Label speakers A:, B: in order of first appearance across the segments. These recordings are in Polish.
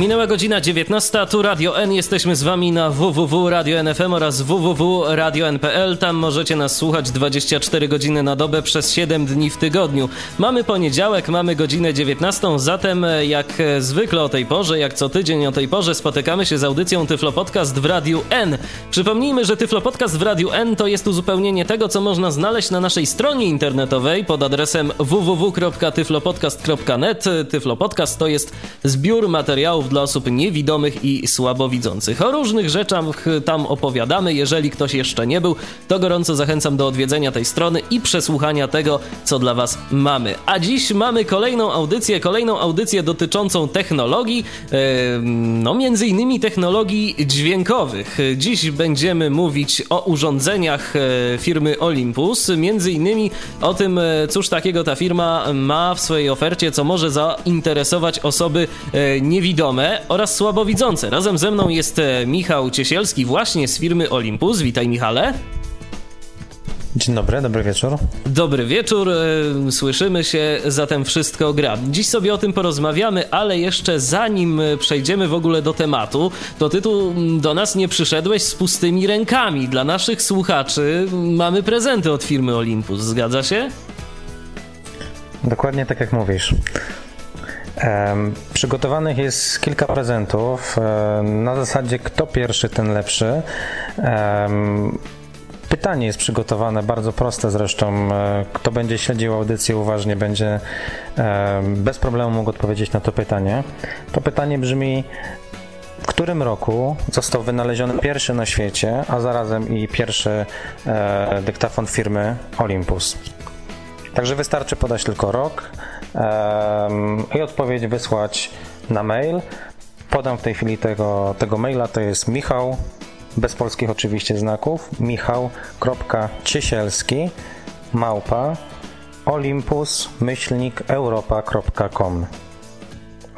A: Minęła godzina 19, tu Radio N. Jesteśmy z wami na www.radio.nfm oraz www.radio.npl. Tam możecie nas słuchać 24 godziny na dobę przez 7 dni w tygodniu. Mamy poniedziałek, mamy godzinę 19, zatem jak zwykle o tej porze, jak co tydzień o tej porze spotykamy się z audycją Tyflo Podcast w Radiu N. Przypomnijmy, że Tyflo Podcast w Radiu N to jest uzupełnienie tego, co można znaleźć na naszej stronie internetowej pod adresem www.tyflopodcast.net. Tyflo Podcast to jest zbiór materiałów dla osób niewidomych i słabowidzących. O różnych rzeczach tam opowiadamy. Jeżeli ktoś jeszcze nie był, to gorąco zachęcam do odwiedzenia tej strony i przesłuchania tego, co dla Was mamy. A dziś mamy kolejną audycję, kolejną audycję dotyczącą technologii, no między innymi technologii dźwiękowych. Dziś będziemy mówić o urządzeniach e, firmy Olympus, między innymi o tym, e, cóż takiego ta firma ma w swojej ofercie, co może zainteresować osoby e, niewidome oraz słabowidzące. Razem ze mną jest e, Michał Ciesielski właśnie z firmy Olympus. Witaj Michale.
B: Dzień dobry, dobry wieczór.
A: Dobry wieczór, e, słyszymy się, zatem wszystko gra. Dziś sobie o tym porozmawiamy, ale jeszcze zanim przejdziemy w ogóle do tematu, to ty tu do nas nie przyszedłeś z pustymi rękami. Dla naszych słuchaczy mamy prezenty od firmy Olympus, zgadza się?
B: Dokładnie tak jak mówisz. Przygotowanych jest kilka prezentów. Na zasadzie kto pierwszy, ten lepszy. Pytanie jest przygotowane, bardzo proste zresztą. Kto będzie śledził audycję uważnie, będzie bez problemu mógł odpowiedzieć na to pytanie. To pytanie brzmi: w którym roku został wynaleziony pierwszy na świecie, a zarazem i pierwszy e, dyktafon firmy Olympus? Także wystarczy podać tylko rok, i odpowiedź wysłać na mail. Podam w tej chwili tego, tego maila, to jest Michał, bez polskich oczywiście znaków, michał.ciesielski małpa olympus-europa.com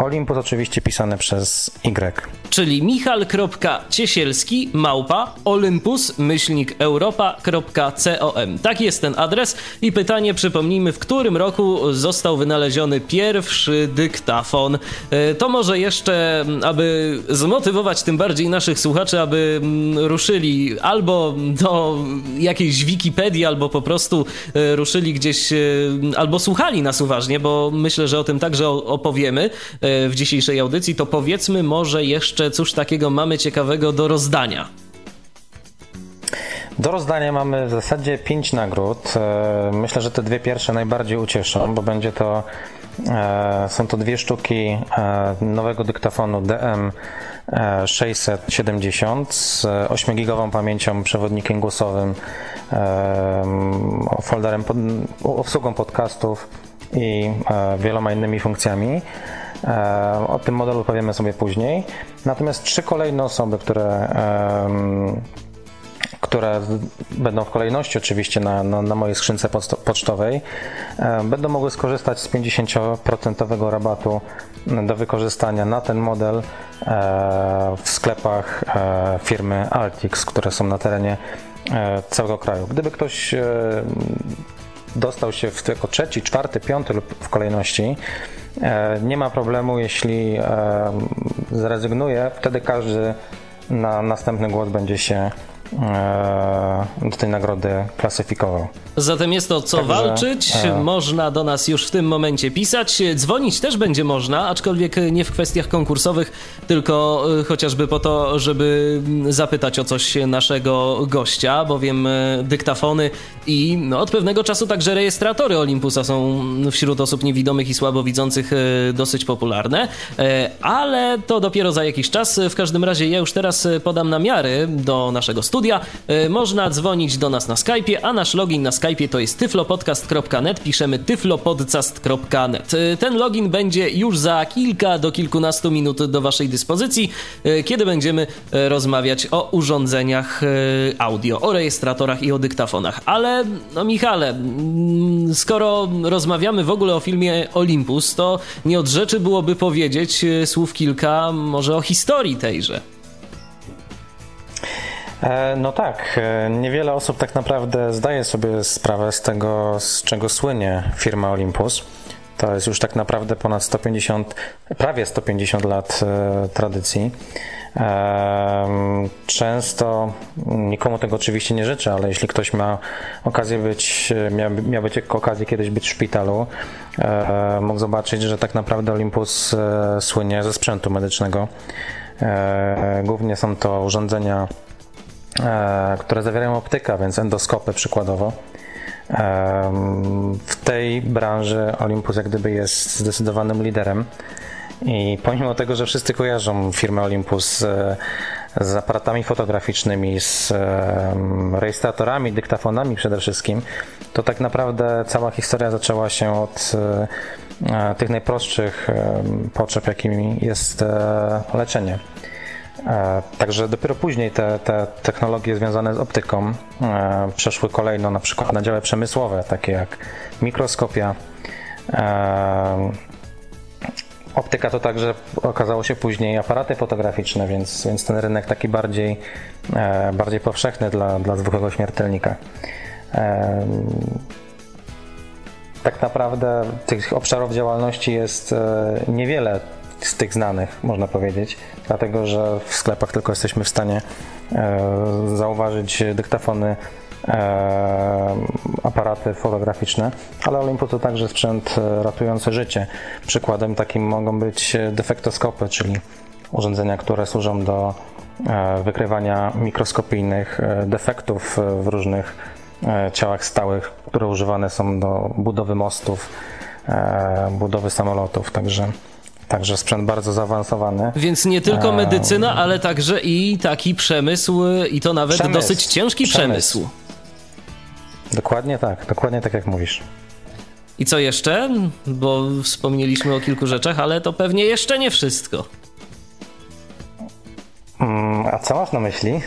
B: Olympus oczywiście pisane przez Y
A: czyli michal.ciesielski małpa olympus-europa.com. Tak jest ten adres i pytanie przypomnijmy, w którym roku został wynaleziony pierwszy dyktafon. E, to może jeszcze, aby zmotywować tym bardziej naszych słuchaczy, aby ruszyli albo do jakiejś Wikipedii, albo po prostu e, ruszyli gdzieś, e, albo słuchali nas uważnie, bo myślę, że o tym także opowiemy w dzisiejszej audycji, to powiedzmy może jeszcze cóż takiego mamy ciekawego do rozdania?
B: Do rozdania mamy w zasadzie pięć nagród. E, myślę, że te dwie pierwsze najbardziej ucieszą, bo będzie to e, są to dwie sztuki e, nowego dyktafonu DM 670 z 8-gigową pamięcią, przewodnikiem głosowym, folderem, obsługą podcastów i wieloma innymi funkcjami. E, o tym modelu powiemy sobie później. Natomiast trzy kolejne osoby, które które będą w kolejności oczywiście na, na, na mojej skrzynce pocztowej, e, będą mogły skorzystać z 50% rabatu do wykorzystania na ten model e, w sklepach firmy Altix, które są na terenie całego kraju. Gdyby ktoś dostał się w jako trzeci, czwarty, piąty lub w kolejności, E, nie ma problemu, jeśli e, zrezygnuje, wtedy każdy na następny głos będzie się do tej nagrody klasyfikował.
A: Zatem jest to co Także, walczyć. E... Można do nas już w tym momencie pisać. Dzwonić też będzie można, aczkolwiek nie w kwestiach konkursowych, tylko e, chociażby po to, żeby zapytać o coś naszego gościa, bowiem e, dyktafony i no, od pewnego czasu także rejestratory Olympusa są wśród osób niewidomych i słabowidzących e, dosyć popularne, ale to dopiero za jakiś czas. W każdym razie ja już teraz podam namiary do naszego studia studia. E, można dzwonić do nas na Skype'ie, a nasz login na Skype'ie to jest tyflopodcast.net. Piszemy tyflopodcast.net. E, ten login będzie już za kilka do kilkunastu minut do Waszej dyspozycji, kiedy będziemy rozmawiać o urządzeniach audio, o rejestratorach i o dyktafonach. Ale, no Michale, skoro rozmawiamy w ogóle o filmie Olympus, to nie od rzeczy byłoby powiedzieć słów kilka może o historii tejże.
B: E, no tak, e, niewiele osób tak naprawdę zdaje sobie sprawę z tego, z czego słynie firma Olympus. To jest już tak naprawdę ponad 150, prawie 150 lat e, tradycji. Często, nikomu tego oczywiście nie życzę, ale jeśli ktoś ma okazję być, miał, miał być okazję kiedyś być w szpitalu, mógł zobaczyć, że tak naprawdę Olympus słynie ze sprzętu medycznego. Głównie są to urządzenia które zawierają optyka, więc endoskopy przykładowo. E, w tej branży Olympus jak gdyby jest zdecydowanym liderem. I pomimo tego, że wszyscy kojarzą firmę Olympus z, z aparatami fotograficznymi, z rejestratorami, dyktafonami przede wszystkim, to tak naprawdę cała historia zaczęła się od e, tych najprostszych potrzeb, jakimi jest leczenie. E, także dopiero później te, te technologie związane z optyką e, przeszły kolejno na przykład na działy przemysłowe, takie jak mikroskopia. E, optyka to także okazało się później aparaty fotograficzne, więc, więc ten rynek taki bardziej, bardziej powszechny dla, dla zwykłego śmiertelnika. Tak naprawdę tych obszarów działalności jest niewiele z tych znanych, można powiedzieć, dlatego że w sklepach tylko jesteśmy w stanie e, zauważyć dyktafony, e, aparaty fotograficzne, ale Olympus to także sprzęt e, ratujący życie. Przykładem takim mogą być defektoskopy, czyli urządzenia, które służą do wykrywania mikroskopijnych defektów w różnych ciałach stałych, które używane są do budowy mostów, budowy samolotów. Także Także sprzęt bardzo zaawansowany.
A: Więc nie tylko medycyna, ale także i taki przemysł, i to nawet przemysł. dosyć ciężki przemysł. przemysł.
B: Dokładnie tak, dokładnie tak jak mówisz.
A: I co jeszcze? Bo wspomnieliśmy o kilku rzeczach, ale to pewnie jeszcze nie wszystko.
B: Mm, a co masz na myśli?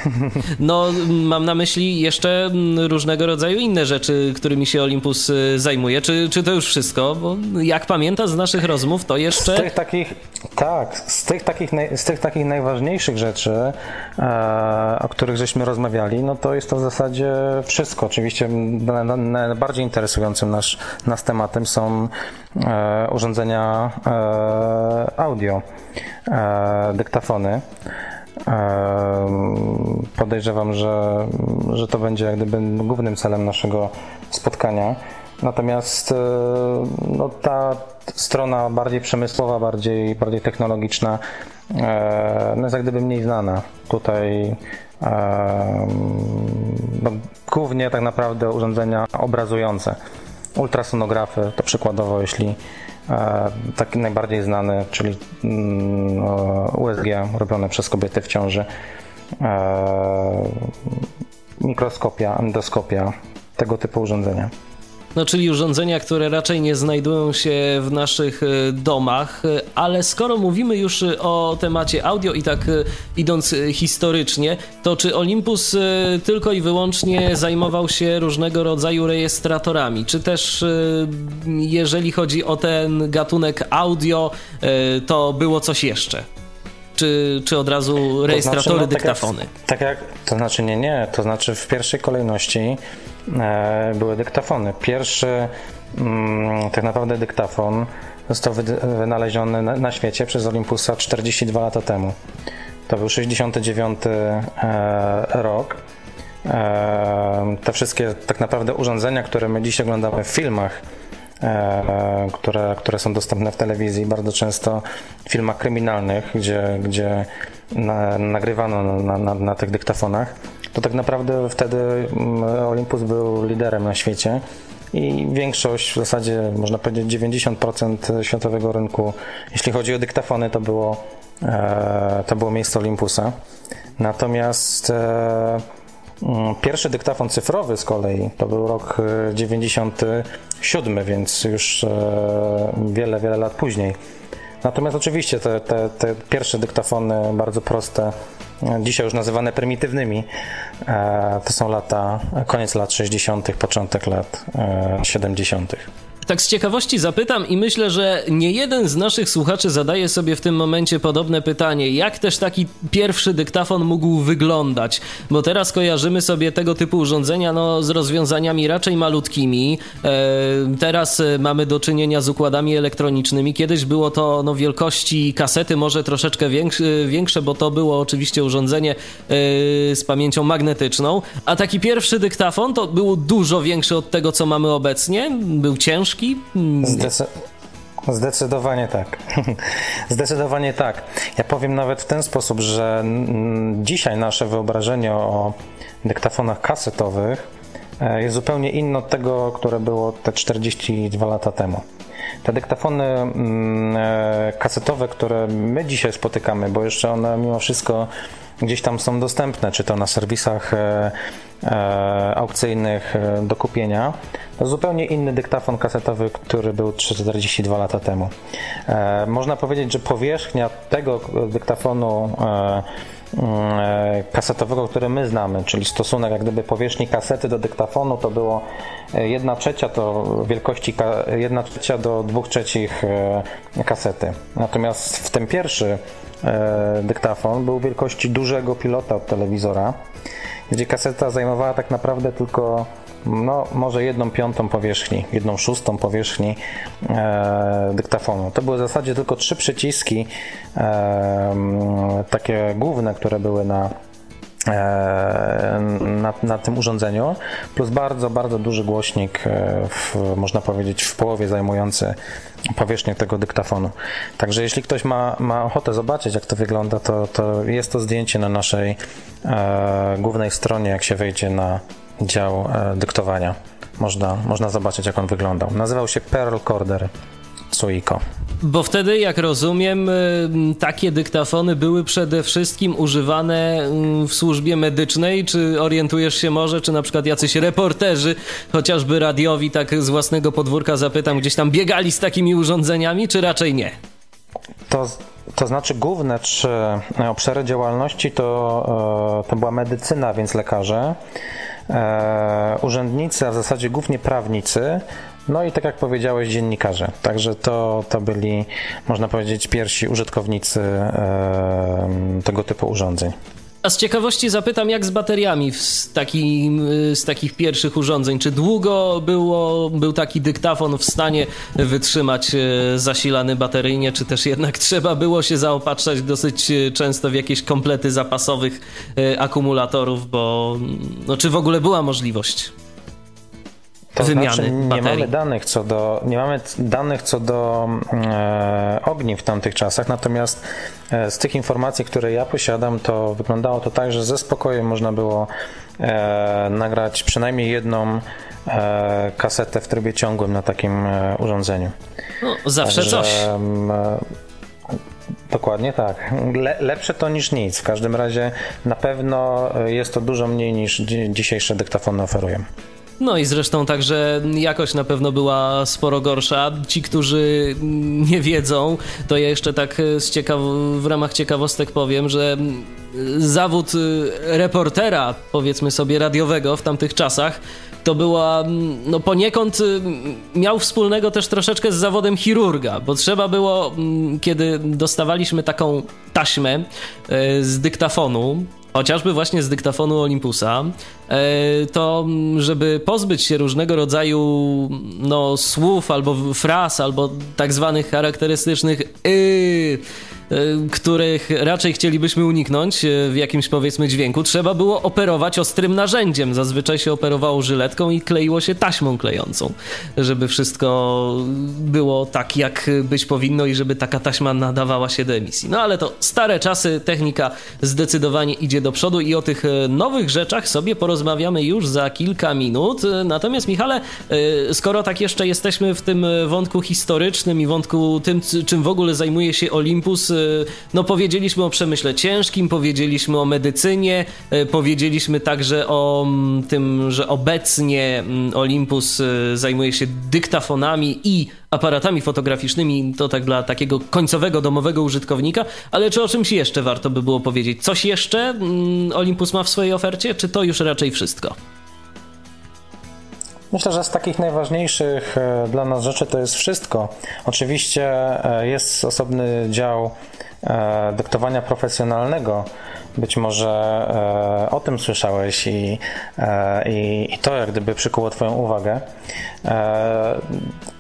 A: No, mam na myśli jeszcze różnego rodzaju inne rzeczy, którymi się Olympus y, zajmuje. Czy, czy to już wszystko? Bo jak pamiętasz z naszych rozmów, to jeszcze.
B: Z tych takich, tak, z tych takich, z tych takich najważniejszych rzeczy, e, o których żeśmy rozmawiali, no to jest to w zasadzie wszystko. Oczywiście najbardziej interesującym nas, nas tematem są e, urządzenia e, audio, dyktafony. Podejrzewam, że, że to będzie jak gdyby głównym celem naszego spotkania. Natomiast e, no, ta strona bardziej przemysłowa, bardziej, bardziej technologiczna e, no, jest jak gdyby mniej znana. Tutaj no, głównie tak naprawdę urządzenia obrazujące. Ultrasonografy to przykładowo, jeśli taki najbardziej znany, czyli mm, USG robione przez kobiety w ciąży, e, mikroskopia, endoskopia, tego typu urządzenia.
A: No, czyli urządzenia, które raczej nie znajdują się w naszych e, domach, e, ale skoro mówimy już e, o temacie audio i tak idąc historycznie, to czy Olympus tylko i wyłącznie zajmował się różnego rodzaju rejestratorami? Czy też jeżeli chodzi o ten gatunek audio, to było coś jeszcze? Czy, czy od razu rejestratory, to znaczy, no, dyktafony? Tak
B: jak, tak jak, to znaczy nie, nie, to znaczy w pierwszej kolejności były dyktafony. Pierwszy mm, tak naprawdę dyktafon został wynaleziony na świecie przez Olympusa 42 lata temu. To był 69 e, rok. E, te wszystkie tak naprawdę urządzenia, które my dziś oglądamy w filmach, które, które są dostępne w telewizji, bardzo często w filmach kryminalnych, gdzie, gdzie na, nagrywano na, na, na tych dyktafonach, to tak naprawdę wtedy mm, Olympus był liderem na świecie i większość, w zasadzie można powiedzieć 90% światowego rynku, jeśli chodzi o dyktafony, to było, e, to było miejsce Olympusa. Natomiast e, Mm, pierwszy dyktafon cyfrowy z kolei to był rok 97, więc już wiele, wiele lat później. Natomiast oczywiście te, te, te pierwsze dyktafony bardzo proste, dzisiaj już nazywane prymitywnymi, to są lata, koniec lat 60., początek lat 70.
A: Tak z ciekawości zapytam i myślę, że nie jeden z naszych słuchaczy zadaje sobie w tym momencie podobne pytanie, jak też taki pierwszy dyktafon mógł wyglądać, bo teraz kojarzymy sobie tego typu urządzenia no, z rozwiązaniami raczej malutkimi, e, teraz e, mamy do czynienia z układami elektronicznymi, kiedyś było to no, wielkości kasety może troszeczkę większe, bo to było oczywiście urządzenie e, z pamięcią magnetyczną, a taki pierwszy dyktafon to był dużo większy od tego, co mamy obecnie, był ciężki, książki?
B: Zdecy Zdecydowanie tak. Zdecydowanie tak. Ja powiem nawet w ten sposób, że dzisiaj nasze wyobrażenie o dyktafonach kasetowych e, jest zupełnie inne od tego, które było te 42 lata temu. Te dyktafony mm, e, kasetowe, które my dzisiaj spotykamy, bo jeszcze one mimo wszystko gdzieś tam są dostępne, czy to na serwisach e, aukcyjnych e, do kupienia. Zupełnie inny dyktafon kasetowy, który był 42 lata temu. Można powiedzieć, że powierzchnia tego dyktafonu kasetowego, który my znamy, czyli stosunek jak gdyby powierzchni kasety do dyktafonu to było 1 trzecia to wielkości 1 trzecia do 2 trzecich kasety. Natomiast w ten pierwszy E, dyktafon był wielkości dużego pilota od telewizora, gdzie kaseta zajmowała tak naprawdę tylko no, może jedną piątą powierzchni, jedną szóstą powierzchni e, dyktafonu. To były w zasadzie tylko trzy przyciski e, takie główne, które były na, e, na, na, tym urządzeniu, plus bardzo, bardzo duży głośnik, e, w, można powiedzieć w połowie zajmujący powierzchnię tego dyktafonu. Także jeśli ktoś ma, ma ochotę zobaczyć, jak to wygląda, to, to jest to zdjęcie na naszej e, głównej stronie, jak się wejdzie na dział e, dyktowania. Można, można zobaczyć, jak on wyglądał. Nazywał się Pearl Corder Suiko.
A: Bo wtedy, jak rozumiem, y, takie dyktafony były przede wszystkim używane mm, w służbie medycznej. Czy orientujesz się może, czy na przykład jacyś reporterzy, chociażby radiowi, tak z własnego podwórka zapytam, gdzieś tam biegali z takimi urządzeniami, czy raczej nie?
B: To, to znaczy główne trzy e, obszary działalności to, e, to była medycyna, więc lekarze, e, urzędnicy, a w zasadzie głównie prawnicy, no i tak jak powiedziałeś, dziennikarze. Także to, to byli, można powiedzieć, pierwsi użytkownicy e, tego typu urządzeń.
A: A z ciekawości zapytam, jak z bateriami z, takim, z takich pierwszych urządzeń? Czy długo było, był taki dyktafon w stanie wytrzymać e, zasilany bateryjnie, czy też jednak trzeba było się zaopatrzać dosyć e, często w jakieś komplety zapasowych akumulatorów, bo no, czy w ogóle była możliwość?
B: To wymiany znaczy, nie baterii. mamy danych co do nie mamy danych co do e, ogniw w tamtych czasach, natomiast e, z tych informacji, które ja posiadam, to wyglądało to tak, że ze spokojem można było e, nagrać przynajmniej jedną e, kasetę w trybie ciągłym na takim e, urządzeniu.
A: No, zawsze Także, coś. E,
B: Dokładnie tak. Le, lepsze to niż nic. W każdym razie na pewno jest to dużo mniej niż dzisiejsze dyktafony oferują.
A: No i zresztą także jakość na pewno była sporo gorsza. Ci, którzy nie wiedzą, to ja jeszcze tak ciekaw w ramach ciekawostek powiem, że zawód reportera, powiedzmy sobie radiowego w tamtych czasach, to była, no poniekąd miał wspólnego też troszeczkę z zawodem chirurga, bo trzeba było, kiedy dostawaliśmy taką taśmę e, z dyktafonu, chociażby właśnie z dyktafonu Olympusa, e, to żeby pozbyć się różnego rodzaju no, słów albo fraz, albo tak zwanych charakterystycznych yy, których raczej chcielibyśmy uniknąć e, w jakimś powiedzmy dźwięku, trzeba było operować ostrym narzędziem. Zazwyczaj się operowało żyletką i kleiło się taśmą klejącą, żeby wszystko było tak, jak być powinno i żeby taka taśma nadawała się do emisji. No ale to stare czasy, technika zdecydowanie idzie do przodu i o tych e, nowych rzeczach sobie porozmawiamy już za kilka minut. Natomiast Michale, skoro tak jeszcze jesteśmy w tym wątku historycznym i wątku tym, czym w ogóle zajmuje się Olympus, no powiedzieliśmy o przemyśle ciężkim, powiedzieliśmy o medycynie, powiedzieliśmy także o mm, tym, że obecnie mm, Olympus zajmuje się dyktafonami i aparatami fotograficznymi, to tak dla takiego końcowego domowego użytkownika, ale czy o czymś jeszcze warto by było powiedzieć? Coś jeszcze mm, Olympus ma w swojej ofercie, czy to już raczej wszystko?
B: Myślę, że z takich najważniejszych e, dla nas rzeczy to jest wszystko. Oczywiście e, jest osobny dział e, dyktowania profesjonalnego. Być może o tym słyszałeś i, i, i to jak gdyby przykuło Twoją uwagę.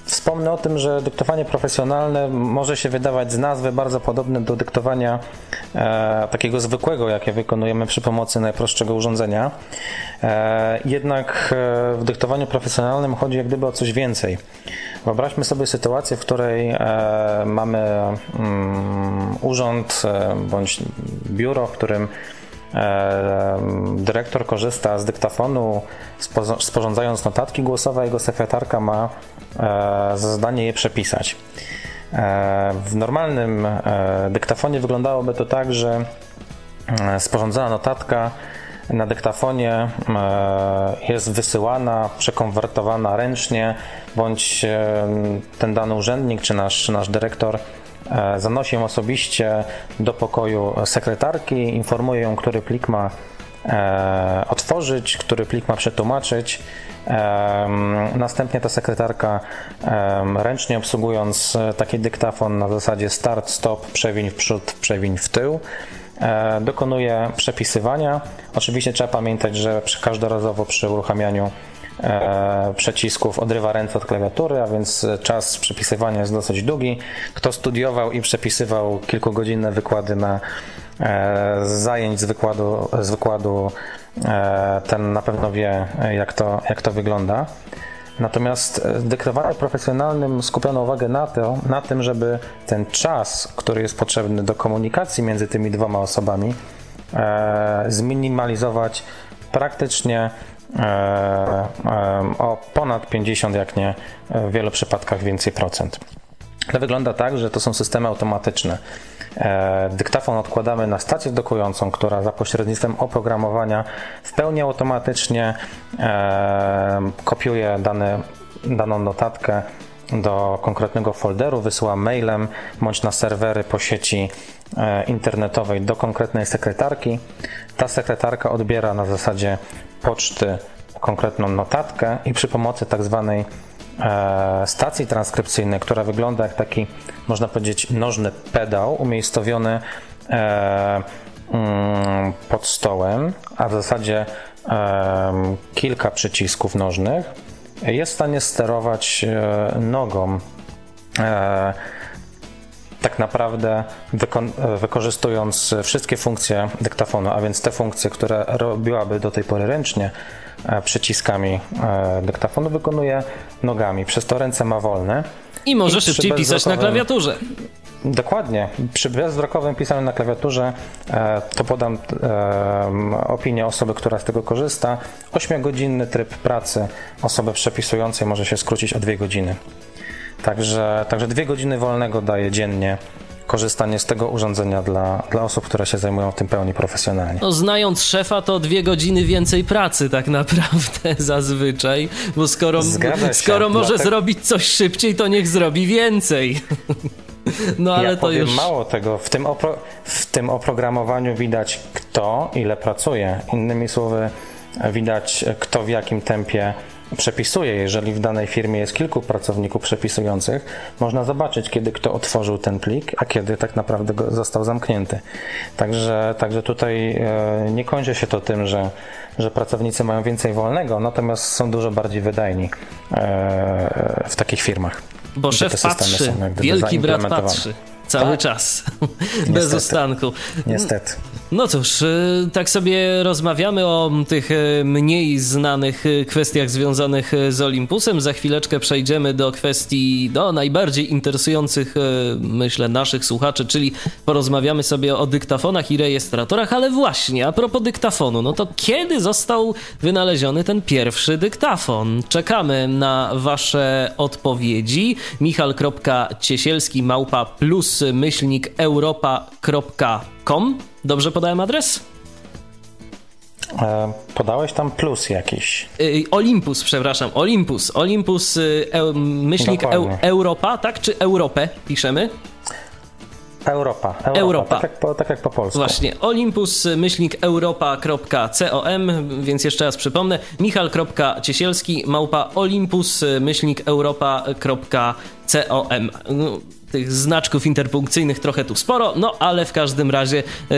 B: Wspomnę o tym, że dyktowanie profesjonalne może się wydawać z nazwy bardzo podobne do dyktowania e, takiego zwykłego, jakie wykonujemy przy pomocy najprostszego urządzenia. E, jednak e, w dyktowaniu profesjonalnym chodzi jak gdyby o coś więcej. Wyobraźmy sobie sytuację, w której e, mamy mm, urząd e, bądź biuro, w którym Dyrektor korzysta z dyktafonu, sporządzając notatki głosowe, jego sekretarka ma e, za zadanie je przepisać. E, w normalnym e, dyktafonie wyglądałoby to tak, że sporządzona notatka na dyktafonie jest wysyłana, przekonwertowana ręcznie, bądź ten dany urzędnik czy nasz, nasz dyrektor zanosi ją osobiście do pokoju sekretarki, informuje ją, który plik ma e, otworzyć, który plik ma przetłumaczyć. Następnie ta sekretarka, ręcznie obsługując taki dyktafon na zasadzie start, stop, przewiń w przód, przewiń w tył, e, dokonuje przepisywania. Oczywiście trzeba pamiętać, że każdorazowo przy uruchamianiu E, przycisków odrywa ręce od klawiatury, a więc czas przepisywania jest dosyć długi. Kto studiował i przepisywał kilkugodzinne wykłady na e, zajęć z wykładu, z wykładu e, ten na pewno wie, jak to, jak to wygląda. Natomiast w dyktowaniu profesjonalnym skupiono uwagę na, to, na tym, żeby ten czas, który jest potrzebny do komunikacji między tymi dwoma osobami, zminimalizować praktycznie E, e, o ponad 50, jak nie w wielu przypadkach więcej procent. To wygląda tak, że to są systemy automatyczne. E, dyktafon odkładamy na stację dokującą, która za pośrednictwem oprogramowania w pełni automatycznie kopiuje dane, daną notatkę do konkretnego folderu, wysyła mailem bądź na serwery po sieci internetowej do konkretnej sekretarki. Ta sekretarka odbiera na zasadzie poczty konkretną notatkę i przy pomocy tak zwanej e, stacji transkrypcyjnej, która wygląda jak taki, można powiedzieć, nożny pedał umiejscowiony e, mm, pod stołem, a w zasadzie e, kilka przycisków nożnych, jest w stanie sterować nogą tak naprawdę wyko- wykorzystując wszystkie funkcje dyktafonu, a więc te funkcje, które robiłaby do tej pory ręcznie, e, przyciskami e, dyktafonu wykonuje nogami, przez to ręce ma wolne.
A: I może I szybciej pisać na klawiaturze.
B: Dokładnie. Przy bezwzrokowym pisaniu na klawiaturze e, to podam opinię osoby, która z tego korzysta. 8-godzinny tryb pracy osoby przepisującej może się skrócić o 2 godziny. Także, także dwie godziny wolnego daje dziennie korzystanie z tego urządzenia dla, dla osób, które się zajmują tym pełni profesjonalnie.
A: No, znając szefa, to dwie godziny więcej pracy tak naprawdę zazwyczaj, bo skoro, skoro może dlatego... zrobić coś szybciej, to niech zrobi więcej.
B: No ale ja to już. Mało tego, w tym, opro... w tym oprogramowaniu widać kto ile pracuje. Innymi słowy, widać kto w jakim tempie przepisuje. Jeżeli w danej firmie jest kilku pracowników przepisujących, można zobaczyć, kiedy kto otworzył ten plik, a kiedy tak naprawdę został zamknięty. Także, także tutaj e, nie kończy się to tym, że, że pracownicy mają więcej wolnego, natomiast są dużo bardziej wydajni e, w takich firmach.
A: Bo szef patrzy, wielki brat patrzy cały? Tak. czas, bez ustanku.
B: Niestety.
A: No cóż, y, tak sobie rozmawiamy o tych y, mniej znanych y, kwestiach związanych z Olympusem. Za chwileczkę przejdziemy do kwestii do najbardziej interesujących, myślę, naszych słuchaczy, czyli porozmawiamy sobie o dyktafonach i rejestratorach, ale właśnie, a propos dyktafonu, no to kiedy został wynaleziony ten pierwszy dyktafon? Czekamy na wasze odpowiedzi. Michal.ciesielski małpa plus myślnik europa.com Dobrze podałem adres?
B: E, podałeś tam plus jakiś.
A: Y, Olympus, przepraszam, Olympus. Olympus, y, e, myślnik e, Europa, tak? Czy Europę piszemy?
B: Europa, Europa, Europa. Tak, jak po, tak jak po polsku.
A: Właśnie, Olympus, myślnik europa.com, więc jeszcze raz przypomnę, michal.ciesielski, małpa Olympus, myślnik europa.com tych znaczków interpunkcyjnych trochę tu sporo, no ale w każdym razie yy,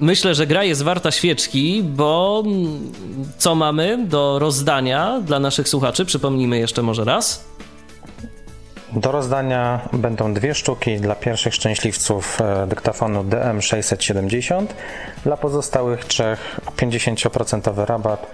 A: myślę, że gra jest warta świeczki, bo mm, co mamy do rozdania dla naszych słuchaczy? Przypomnijmy jeszcze może raz.
B: Do rozdania będą dwie sztuki dla pierwszych szczęśliwców e, dyktafonu DM670, dla pozostałych trzech 50% rabat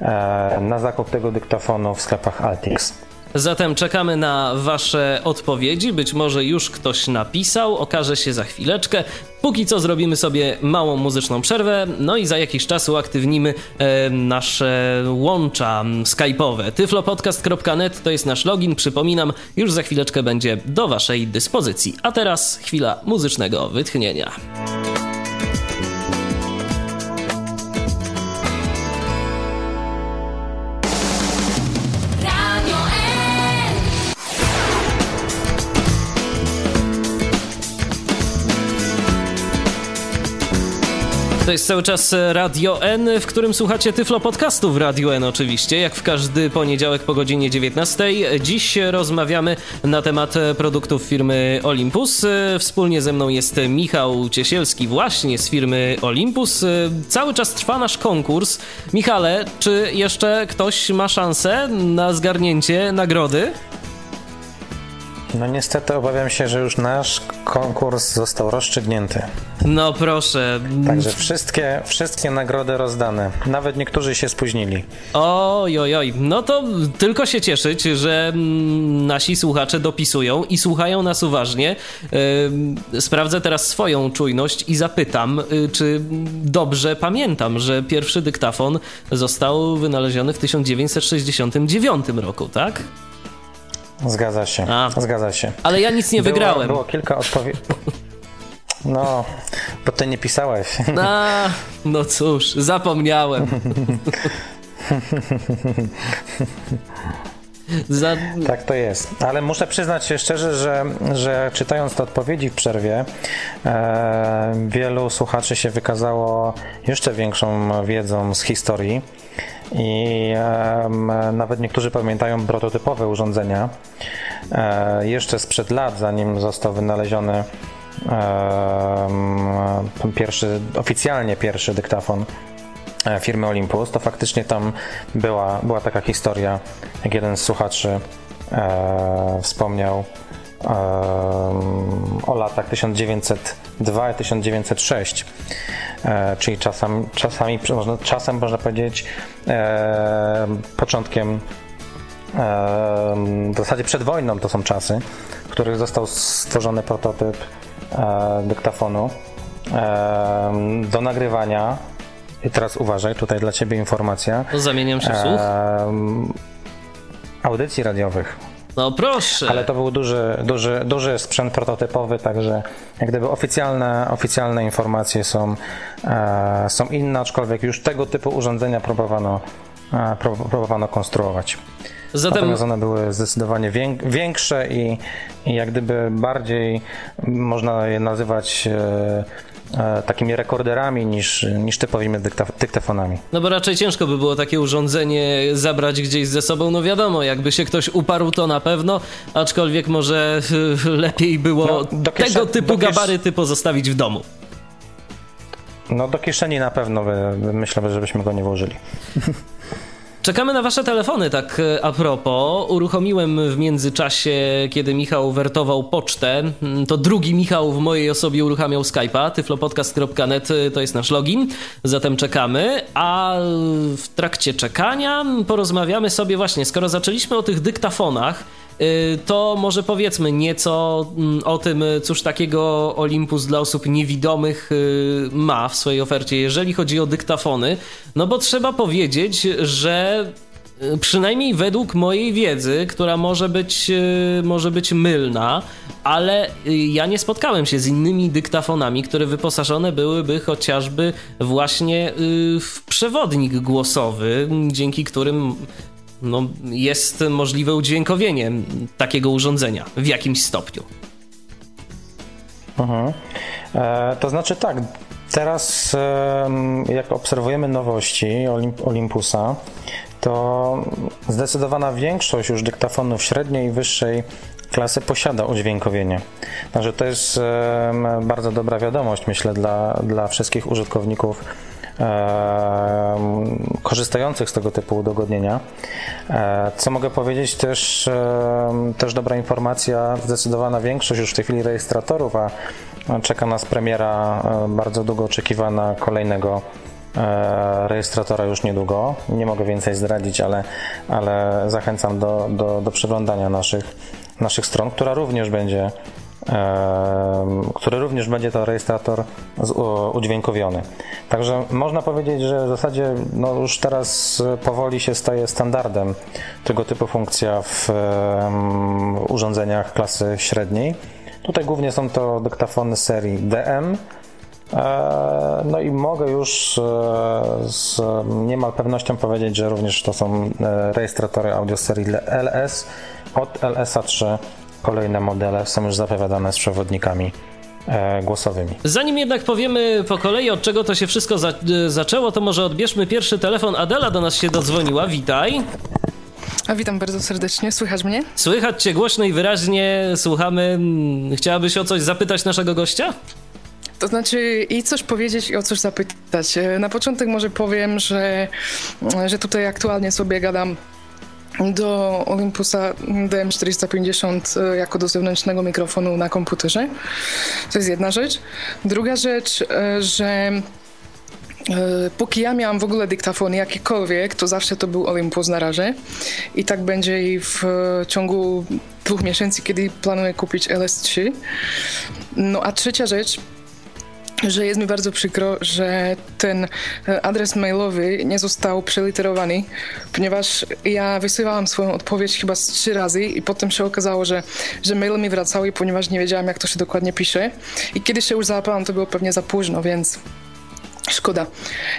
B: e, na zakup tego dyktafonu w sklepach Altix.
A: Zatem czekamy na Wasze odpowiedzi. Być może już ktoś napisał, okaże się za chwileczkę. Póki co zrobimy sobie małą muzyczną przerwę, no i za jakiś czas uaktywnimy e, nasze łącza skype'owe. tyflopodcast.net to jest nasz login, przypominam, już za chwileczkę będzie do Waszej dyspozycji. A teraz chwila muzycznego wytchnienia. To jest cały czas Radio N, w którym słuchacie Tyflo Podcastu w Radio N oczywiście, jak w każdy poniedziałek po godzinie 19. Dziś rozmawiamy na temat produktów firmy Olympus. Wspólnie ze mną jest Michał Ciesielski właśnie z firmy Olympus. Cały czas trwa nasz konkurs. Michale, czy jeszcze ktoś ma szansę na zgarnięcie nagrody?
B: No niestety obawiam się, że już nasz konkurs został rozstrzygnięty.
A: No proszę.
B: Także wszystkie, wszystkie nagrody rozdane. Nawet niektórzy się spóźnili.
A: Oj, oj, oj. No to tylko się cieszyć, że mm, nasi słuchacze dopisują i słuchają nas uważnie. Sprawdzę teraz swoją czujność i zapytam, y, czy dobrze pamiętam, że pierwszy dyktafon został wynaleziony w 1969 roku, tak?
B: Zgadza się, A. zgadza się.
A: Ale ja nic nie
B: było,
A: wygrałem.
B: Było kilka odpowiedzi. No, bo ty nie pisałeś.
A: A, no cóż, zapomniałem.
B: Za... Tak to jest. Ale muszę przyznać się szczerze, że, że czytając te odpowiedzi w przerwie, e, wielu słuchaczy się wykazało jeszcze większą wiedzą z historii i nawet niektórzy pamiętają prototypowe urządzenia e, jeszcze sprzed lat, zanim został wynaleziony pierwszy, oficjalnie pierwszy dyktafon e, firmy Olympus, to faktycznie tam była, była taka historia, jak jeden z słuchaczy e, wspomniał o latach 1902 i 1906, e, czyli czasem, czasami, czasem można powiedzieć początkiem w zasadzie przed wojną to są czasy, w których został stworzony prototyp e, dyktafonu do nagrywania. I teraz uważaj, tutaj dla Ciebie informacja.
A: Zamieniam się w słuch.
B: Audycji radiowych.
A: No proszę.
B: Ale to był duży, duży, duży sprzęt prototypowy, także jak gdyby oficjalne, oficjalne informacje są, e, są inne, aczkolwiek już tego typu urządzenia próbowano, e, próbowano konstruować. Zatem... Natomiast one były zdecydowanie większe i, i jak gdyby bardziej można je nazywać e, E, takimi rekorderami niż, niż typowymi dyktafonami.
A: No bo raczej ciężko by było takie urządzenie zabrać gdzieś ze sobą. No wiadomo, jakby się ktoś uparł, to na pewno, aczkolwiek może lepiej było no, tego typu gabaryty pozostawić w domu.
B: No do kieszeni na pewno by, myślę, żebyśmy go nie włożyli.
A: Czekamy na wasze telefony, tak e, a propos. Uruchomiłem w międzyczasie, kiedy Michał wertował pocztę, mm, to drugi Michał w mojej osobie uruchamiał Skype'a, tyflopodcast.net e, to jest nasz login, zatem czekamy, a w trakcie czekania porozmawiamy sobie właśnie, skoro zaczęliśmy o tych dyktafonach, to może powiedzmy nieco mm, o tym, cóż takiego Olympus dla osób niewidomych y, ma w swojej ofercie, jeżeli chodzi o dyktafony. No bo trzeba powiedzieć, że y, przynajmniej według mojej wiedzy, która może być, może być mylna, ale ja nie spotkałem się z innymi dyktafonami, które wyposażone byłyby chociażby właśnie w przewodnik głosowy, dzięki którym no, jest możliwe udźwiękowienie takiego urządzenia w jakimś stopniu.
B: Mhm. E, to znaczy tak, teraz e, jak obserwujemy nowości Olympusa, to zdecydowana większość już dyktafonów średniej i wyższej klasy posiada udźwiękowienie. Także to jest e, bardzo dobra wiadomość, myślę, dla, dla wszystkich użytkowników korzystających z tego typu udogodnienia. E, co mogę powiedzieć, też, też dobra informacja, zdecydowana większość już w tej chwili rejestratorów, a czeka nas premiera e, bardzo długo oczekiwana kolejnego e, rejestratora już niedługo. Nie mogę więcej zdradzić, ale, ale zachęcam do, do, do przeglądania naszych, naszych stron, która również będzie który również będzie to rejestrator udźwiękowiony. Także można powiedzieć, że w zasadzie no już teraz powoli się staje standardem tego typu funkcja w urządzeniach klasy średniej. Tutaj głównie są to dyktafony serii DM. E, no i mogę już e, z niemal pewnością powiedzieć, że również to są e, rejestratory audio serii LS od LSA 3 kolejne modele są już zapowiadane z przewodnikami e, głosowymi.
A: Zanim jednak powiemy po kolei, od czego to się wszystko za e, zaczęło, to może odbierzmy pierwszy telefon. Adela do nas się dodzwoniła. Witaj.
C: A witam bardzo serdecznie. Słychać mnie?
A: Słychać cię głośno i wyraźnie. Słuchamy. Chciałabyś o coś zapytać naszego gościa?
C: To znaczy i coś powiedzieć i o coś zapytać. E, na początek może powiem, że, że tutaj aktualnie sobie gadam do Olympusa DM450 e, jako do zewnętrznego mikrofonu na komputerze. To jest jedna rzecz. Druga rzecz, e, że e, Póki ja miałam w ogóle dyktafon jakikolwiek, to zawsze to był Olympus na razie. I tak będzie i w ciągu dwóch miesięcy, kiedy planuję kupić LS3. No a trzecia rzecz, że jest mi bardzo przykro, że ten e, adres mailowy nie został przeliterowany, ponieważ ja wysyłałam swoją odpowiedź chyba z trzy razy i potem się okazało, że, że maile mi wracały, ponieważ nie wiedziałam, jak to się dokładnie pisze. I kiedy się już załapałam, to było pewnie za późno, więc szkoda,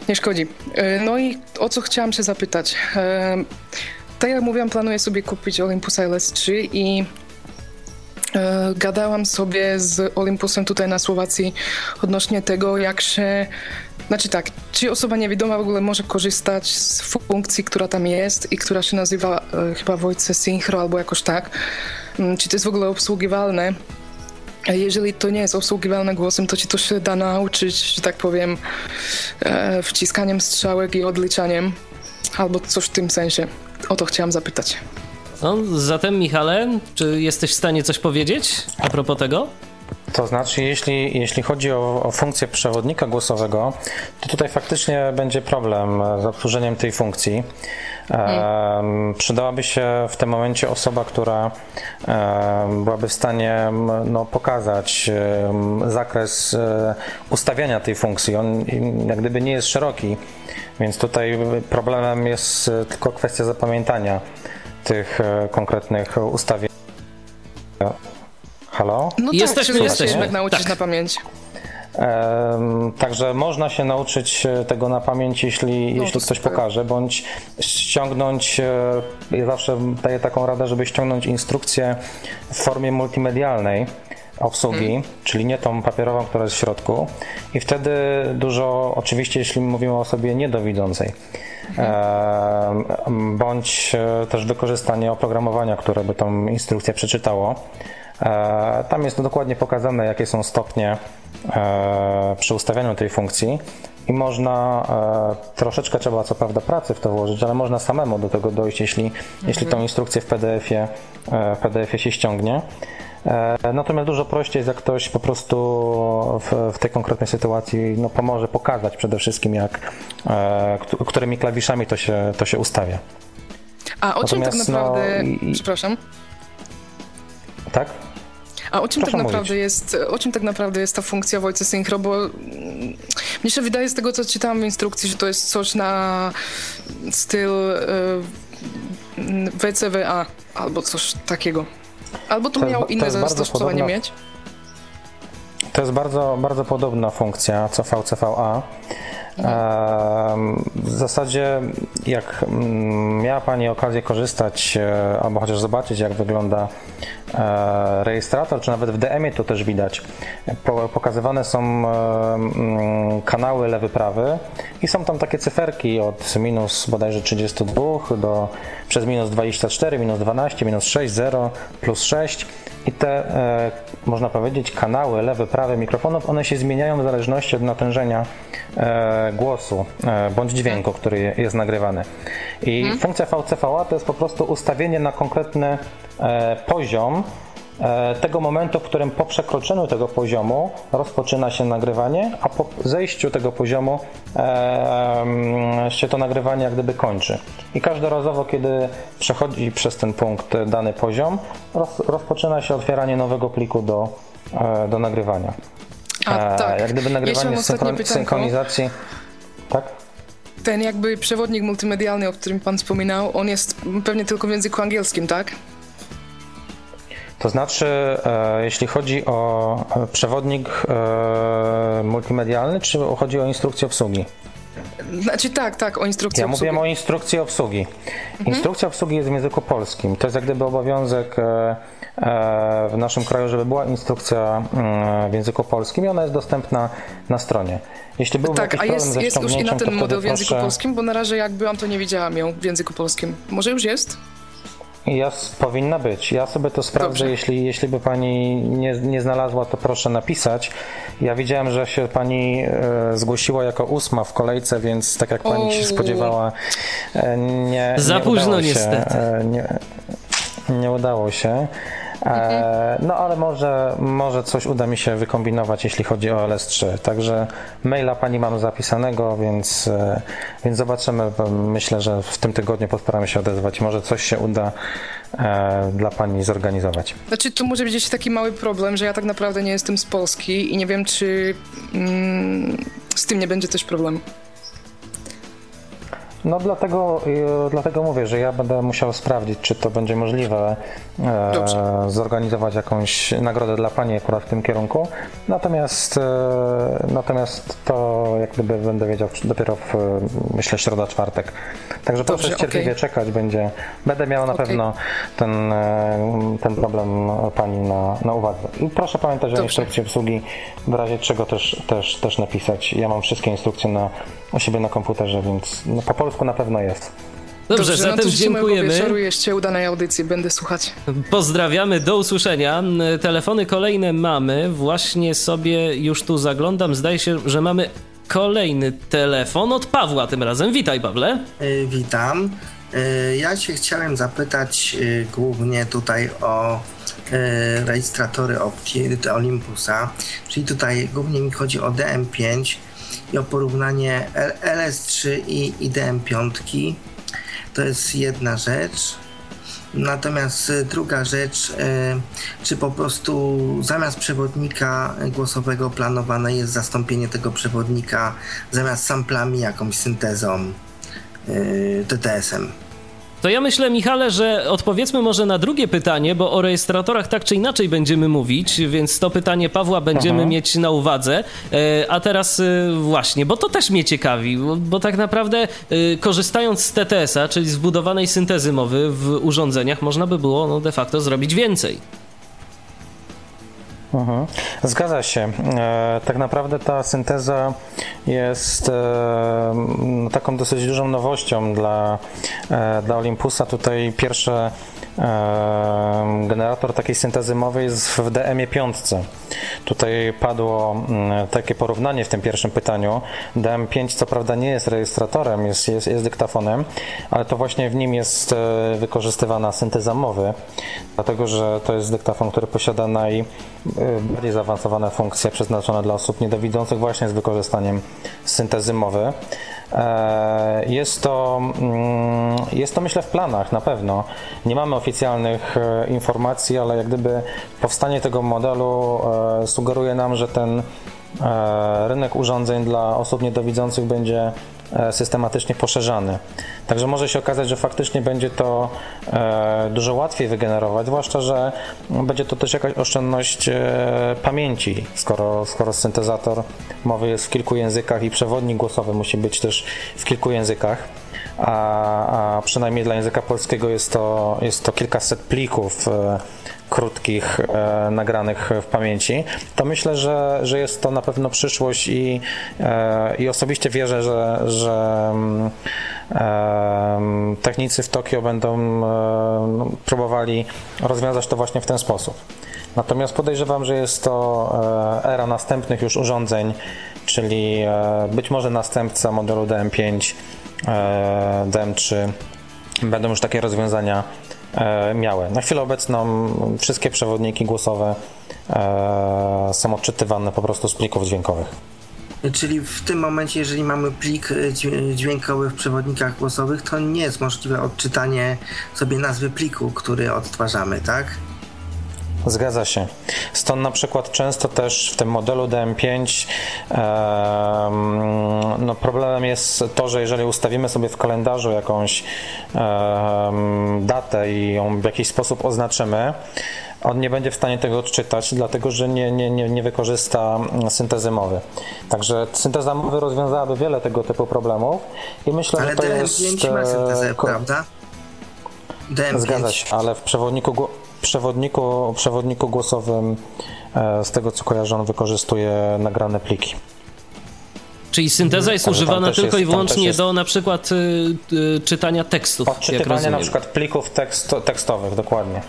C: nie szkodzi. E, no i o co chciałam się zapytać. E, tak jak mówiłam, planuję sobie kupić Olympus LS3 i E, gadałam sobie z Olympusem tutaj na Słowacji odnośnie tego, jak się znaczy tak, czy osoba niewidoma w ogóle może korzystać z funkcji, która tam jest i która się nazywa e, chyba Voice Synchro albo jakoś tak. Mm, czy to jest w ogóle obsługiwalne? Jeżeli to nie jest obsługiwalne głosem, to ci to się da nauczyć, że tak powiem, e, wciskaniem strzałek i odliczaniem albo coś w tym sensie. O to chciałam zapytać.
A: No, zatem, Michale, czy jesteś w stanie coś powiedzieć a propos tego?
B: To znaczy, jeśli, jeśli chodzi o, o, funkcję przewodnika głosowego, to tutaj faktycznie będzie problem z obsłużeniem tej funkcji. Hmm. przydałaby się w tym momencie osoba, która byłaby w stanie no, pokazać zakres e, ustawiania tej funkcji. On jak gdyby nie jest szeroki, więc tutaj problemem jest e, tylko kwestia zapamiętania tych e, konkretnych ustawień. Halo?
C: No jesteśmy, tak, jesteśmy. Jak nauczyć tak. na pamięć.
B: Także można się nauczyć e, tego na pamięć, jeśli, no, jeśli ktoś pokaże, bądź ściągnąć, e, ja zawsze daję taką radę, żeby ściągnąć instrukcję w formie multimedialnej obsługi, hmm. czyli nie tą papierową, która jest w środku i wtedy dużo, oczywiście jeśli mówimy o osobie niedowidzącej, bądź e, też wykorzystanie oprogramowania, które by tą instrukcję przeczytało. Tam jest dokładnie pokazane, jakie są stopnie przy ustawianiu tej funkcji i można, troszeczkę trzeba co prawda pracy w to włożyć, ale można samemu do tego dojść, jeśli, mhm. jeśli tą instrukcję w PDF-ie, w PDF-ie się ściągnie. E, natomiast dużo prościej jest, jak ktoś po prostu w, w tej konkretnej sytuacji no, pomoże pokazać przede wszystkim, jak, e, którymi klawiszami to się, to się ustawia.
C: A o czym tak naprawdę. No, i... Przepraszam.
B: Tak?
C: A o czym, tak naprawdę jest, o czym tak naprawdę jest ta funkcja Voice Synchro? Bo mm, mnie się wydaje z tego, co czytałam w instrukcji, że to jest coś na styl WCWA albo coś takiego. Albo tu miał inne zastosowanie mieć?
B: To jest bardzo, bardzo podobna funkcja co VCVA. W zasadzie, jak mm, miała Pani okazję korzystać e, albo chociaż zobaczyć, jak wygląda e, rejestrator, czy nawet w DM-ie to też widać, pokazywane są e, mm, kanały lewy-prawy i są tam takie cyferki od minus bodajże 32 do przez minus 24, minus 12, minus 6, 0, plus 6 i te, można powiedzieć, kanały lewy-prawy mikrofonów, one się zmieniają w zależności od natężenia głosu e, bądź dźwięku, który jest nagrywany. I hmm. funkcja VCVA to jest po prostu ustawienie na konkretny e, poziom e, tego momentu, w którym po przekroczeniu tego poziomu rozpoczyna się nagrywanie, a po zejściu tego poziomu się to nagrywanie jak gdyby kończy. I każdorazowo, kiedy przechodzi przez ten punkt dany poziom, rozpoczyna się otwieranie nowego pliku do, do nagrywania. A, tak. Jak gdyby nagrywanie synchron synchronizacji. Tak?
C: Ten jakby przewodnik multimedialny, o którym pan wspominał, on jest pewnie tylko w języku angielskim, tak?
B: To znaczy, e, jeśli chodzi o e, przewodnik e, multimedialny, czy chodzi o instrukcję obsługi?
C: Znaczy tak, tak, o instrukcji
B: ja
C: obsługi.
B: Ja mówię o instrukcji obsługi. Mhm. Instrukcja obsługi jest w języku polskim. To jest jak gdyby obowiązek e, e, w naszym kraju, żeby była instrukcja mm, w języku polskim i ona jest dostępna na stronie. Jeśli byłby
C: tak,
B: jakiś
C: a jest, jest już i na ten model w języku
B: proszę...
C: polskim, bo na razie jak byłam, to nie widziałam ją w języku polskim. Może już jest?
B: Ja, powinna być. Ja sobie to sprawdzę, jeśli, jeśli by pani nie, nie znalazła, to proszę napisać. Ja widziałem, że się pani e, zgłosiła jako ósma w kolejce, więc tak jak pani o. się spodziewała, e, nie.
A: Za
B: nie
A: późno niestety.
B: E, nie, nie udało się. E, no ale może, może coś uda mi się wykombinować, jeśli chodzi o LS3. Także maila pani mam zapisanego, więc, e, więc zobaczymy. Myślę, że w tym tygodniu postaramy się odezwać. Może coś się uda e, dla pani zorganizować.
C: Znaczy, tu może być taki mały problem, że ja tak naprawdę nie jestem z Polski i nie wiem, czy mm, z tym nie będzie też problemu.
B: No dlatego, y, dlatego mówię, że ja będę musiał sprawdzić, czy to będzie możliwe e, zorganizować jakąś nagrodę dla Pani akurat w tym kierunku. Natomiast, e, natomiast to jak gdyby będę wiedział dopiero w, myślę, środa, czwartek. Także Dobrze, proszę cierpliwie okay. czekać, będzie, będę miał na okay. pewno ten, e, ten problem Pani na, na uwadze. I proszę pamiętać Dobrze. o instrukcji obsługi, w razie czego też, też, też napisać. Ja mam wszystkie instrukcje na, u siebie na komputerze, więc no, po polsku na pewno jest.
A: Dobrze, Dobrze zatem no dziękujemy.
C: Wieczoru jeszcze udanej audycji, będę słuchać.
A: Pozdrawiamy, do usłyszenia. Telefony kolejne mamy, właśnie sobie już tu zaglądam. Zdaje się, że mamy kolejny telefon od Pawła tym razem. Witaj, Pawle.
D: Yy, witam. Yy, ja się chciałem zapytać yy, głównie tutaj o rejestratory opcji Olympusa, czyli tutaj głównie mi chodzi o DM5 i o porównanie LS3 i IDM5. To jest jedna rzecz. Natomiast e, druga rzecz, e, czy po prostu zamiast przewodnika głosowego planowane jest zastąpienie tego przewodnika zamiast samplami jakąś syntezą e, TTS-em?
A: To ja myślę, Michale, że odpowiedzmy może na drugie pytanie, bo o rejestratorach tak czy inaczej będziemy mówić, więc to pytanie Pawła będziemy Aha. mieć na uwadze. E, a teraz e, właśnie, bo to też mnie ciekawi, bo, tak naprawdę e, korzystając z TTS-a, czyli zbudowanej syntezy mowy w urządzeniach, można by było no, de facto zrobić więcej.
B: Mhm. Zgadza się. E, tak naprawdę ta synteza jest e, taką dosyć dużą nowością dla, e, dla Olympusa. Tutaj pierwsze generator takiej syntezy mowy jest w DM-ie 5. Tutaj padło mm, takie porównanie w tym pierwszym pytaniu. DM5 co prawda nie jest rejestratorem, jest, jest, jest dyktafonem, ale to właśnie w nim jest e, wykorzystywana synteza mowy, dlatego że to jest dyktafon, który posiada najbardziej zaawansowane funkcje przeznaczone dla osób niedowidzących właśnie z wykorzystaniem syntezy mowy. E, jest to, mm, jest to myślę w planach na pewno. Nie mamy oficjalnych e, informacji, ale jak gdyby powstanie tego modelu e, sugeruje nam, że ten rynek urządzeń dla osób niedowidzących będzie systematycznie poszerzany. Także może się okazać, że faktycznie będzie to e, dużo łatwiej wygenerować, zwłaszcza, że będzie to też jakaś oszczędność e, pamięci, skoro, skoro syntezator mowy jest w kilku językach i przewodnik głosowy musi być też w kilku językach. A, a przynajmniej dla języka polskiego jest to, jest to kilkaset plików krótkich, e, nagranych w pamięci, to myślę, że, że jest to na pewno przyszłość i, e, i osobiście wierzę, że, że e, technicy w Tokio będą e, no, próbowali rozwiązać to właśnie w ten sposób. Natomiast podejrzewam, że jest to e, era następnych już urządzeń, czyli e, być może następca modelu DM5, DM3 będą już takie rozwiązania miały. Na chwilę obecną wszystkie przewodniki głosowe e, są odczytywane po prostu z plików dźwiękowych.
D: Czyli w tym momencie, jeżeli mamy plik e, dźwiękowy w przewodnikach głosowych, to nie jest możliwe odczytanie sobie nazwy pliku, który odtwarzamy, tak?
B: Zgadza się. Stąd na przykład często też w tym modelu DM5 no problemem jest to, że jeżeli ustawimy sobie w kalendarzu jakąś datę i ją w jakiś sposób oznaczymy, on nie będzie w stanie tego odczytać, dlatego że nie, nie, nie, nie wykorzysta syntezy mowy. Także synteza mowy rozwiązałaby wiele tego typu problemów i myślę,
D: ale
B: że to
D: DM5
B: jest...
D: ma syntezę, e, prawda?
B: DM5. Zgadza się, ale w przewodniku przewodniku, przewodniku głosowym, e, z tego co kojarzę, on wykorzystuje nagrane pliki.
A: Czyli synteza jest używana tylko jest, i wyłącznie jest... do na przykład y, y, czytania tekstów.
B: Odczytywania na przykład plików tekst, tekstowych, dokładnie.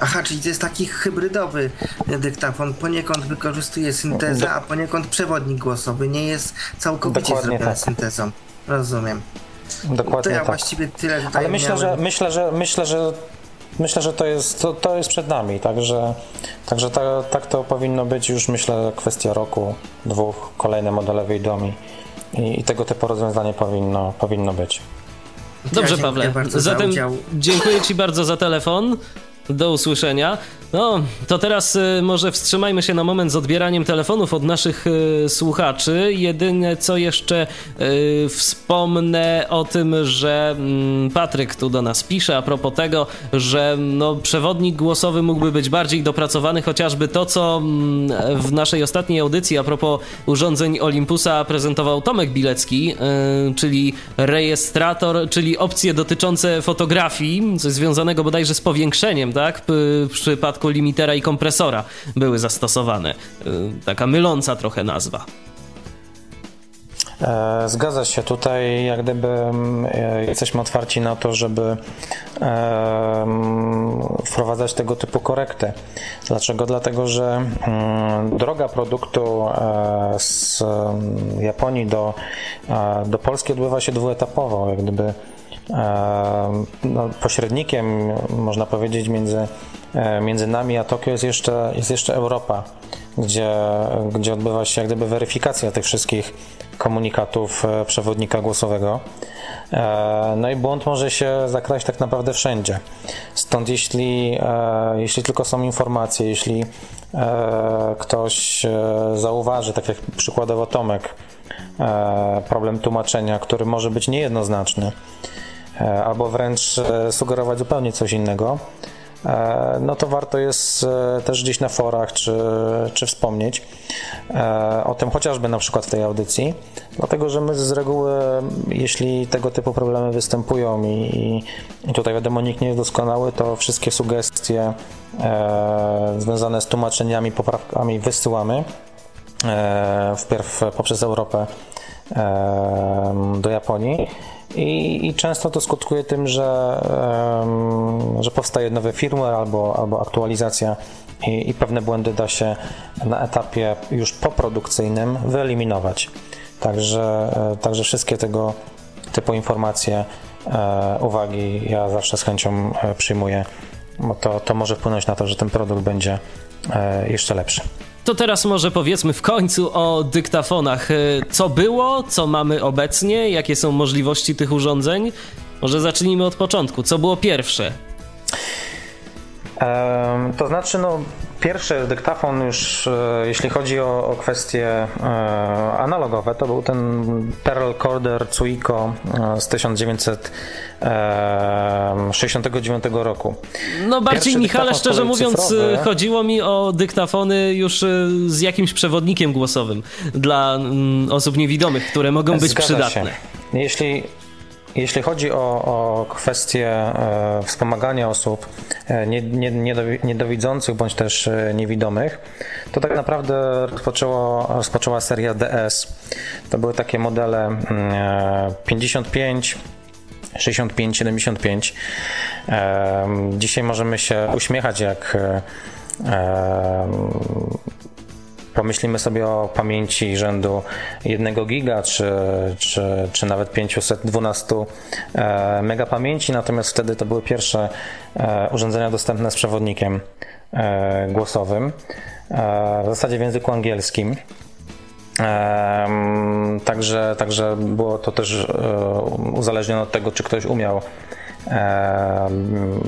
D: Aha, czyli to jest taki hybrydowy dyktafon. Poniekąd wykorzystuje syntezę, a poniekąd przewodnik głosowy. Nie jest całkowicie Dokładnie zrobiony tak. syntezą. Rozumiem.
B: Dokładnie to ja
D: tak. właściwie tyle
B: Ale myślę, miałem... że myślę, że myślę, że myślę, że to jest, to, to jest przed nami, także, także ta, tak to powinno być już myślę kwestia roku, dwóch, kolejne modele wyjdą i, i, i tego typu rozwiązanie powinno, powinno być.
A: Dobrze, Pawle. Zatem dziękuję Ci bardzo za telefon. Do usłyszenia. No, to teraz y, może wstrzymajmy się na moment z odbieraniem telefonów od naszych y, słuchaczy. Jedyne co jeszcze y, wspomnę o tym, że mm, Patryk tu do nas pisze a propos tego, że no, przewodnik głosowy mógłby być bardziej dopracowany, chociażby to, co mm, w naszej ostatniej audycji a propos urządzeń Olympusa prezentował Tomek Bilecki, czyli rejestrator, czyli opcje dotyczące fotografii, coś związanego bodajże z powiększeniem, tak? W przypadku limitera i kompresora były zastosowane. Y, taka myląca trochę nazwa.
B: E, zgadza się. Tutaj jak gdyby mm, e, jesteśmy otwarci na to, żeby e, mm, wprowadzać tego typu korekty. Dlaczego? Dlatego, że mm, droga produktu z Japonii do, do Polski odbywa się dwuetapowo. Jak gdyby no, pośrednikiem, można powiedzieć, między E, między nami a Tokio jest jeszcze, jest jeszcze Europa, gdzie, gdzie odbywa się jak gdyby weryfikacja tych wszystkich komunikatów e, przewodnika głosowego. E, no i błąd może się zakraść tak naprawdę wszędzie. Stąd jeśli, jeśli tylko są informacje, jeśli ktoś zauważy, tak jak przykładowo Tomek, problem tłumaczenia, który może być niejednoznaczny, albo wręcz sugerować zupełnie coś innego, E, no to warto jest e, też gdzieś na forach czy, czy wspomnieć e, o tym chociażby na przykład w tej audycji, dlatego że my z reguły, jeśli tego typu problemy występują i, i tutaj wiadomo nikt nie jest doskonały, to wszystkie sugestie związane z tłumaczeniami, poprawkami wysyłamy wpierw poprzez Europę do Japonii. I, I, często to skutkuje tym, że, że powstaje nowy firmware albo, albo aktualizacja i, i pewne błędy da się na etapie już poprodukcyjnym wyeliminować. Także, e, także wszystkie tego typu informacje, e, uwagi ja zawsze z chęcią e, przyjmuję, bo to, to może wpłynąć na to, że ten produkt będzie jeszcze lepszy.
A: To teraz może powiedzmy w końcu o dyktafonach. Co było, co mamy obecnie, jakie są możliwości tych urządzeń? Może zacznijmy od początku. Co było pierwsze?
B: To znaczy, no, pierwszy dyktafon już, e, jeśli chodzi o, o kwestie e, analogowe, to był ten Pearl Corder Cuico e, z 1969 roku.
A: No bardziej Michale, szczerze mówiąc, cyfrowy. chodziło mi o dyktafony już z jakimś przewodnikiem głosowym dla mm, osób niewidomych, które mogą być Zgadza przydatne. Się.
B: Jeśli jeśli chodzi o, o kwestię e, wspomagania osób e, nie, nie, niedowidzących bądź też e, niewidomych, to tak naprawdę rozpoczęło, rozpoczęła seria DS. To były takie modele 55, 65, 75. Dzisiaj możemy się uśmiechać, jak pomyślimy sobie o pamięci rzędu 1 giga, czy, czy, czy nawet 512 e, mega pamięci, natomiast wtedy to były pierwsze e, urządzenia dostępne z przewodnikiem e, głosowym, w zasadzie w języku angielskim. Także, także było to też uzależnione od tego, czy ktoś umiał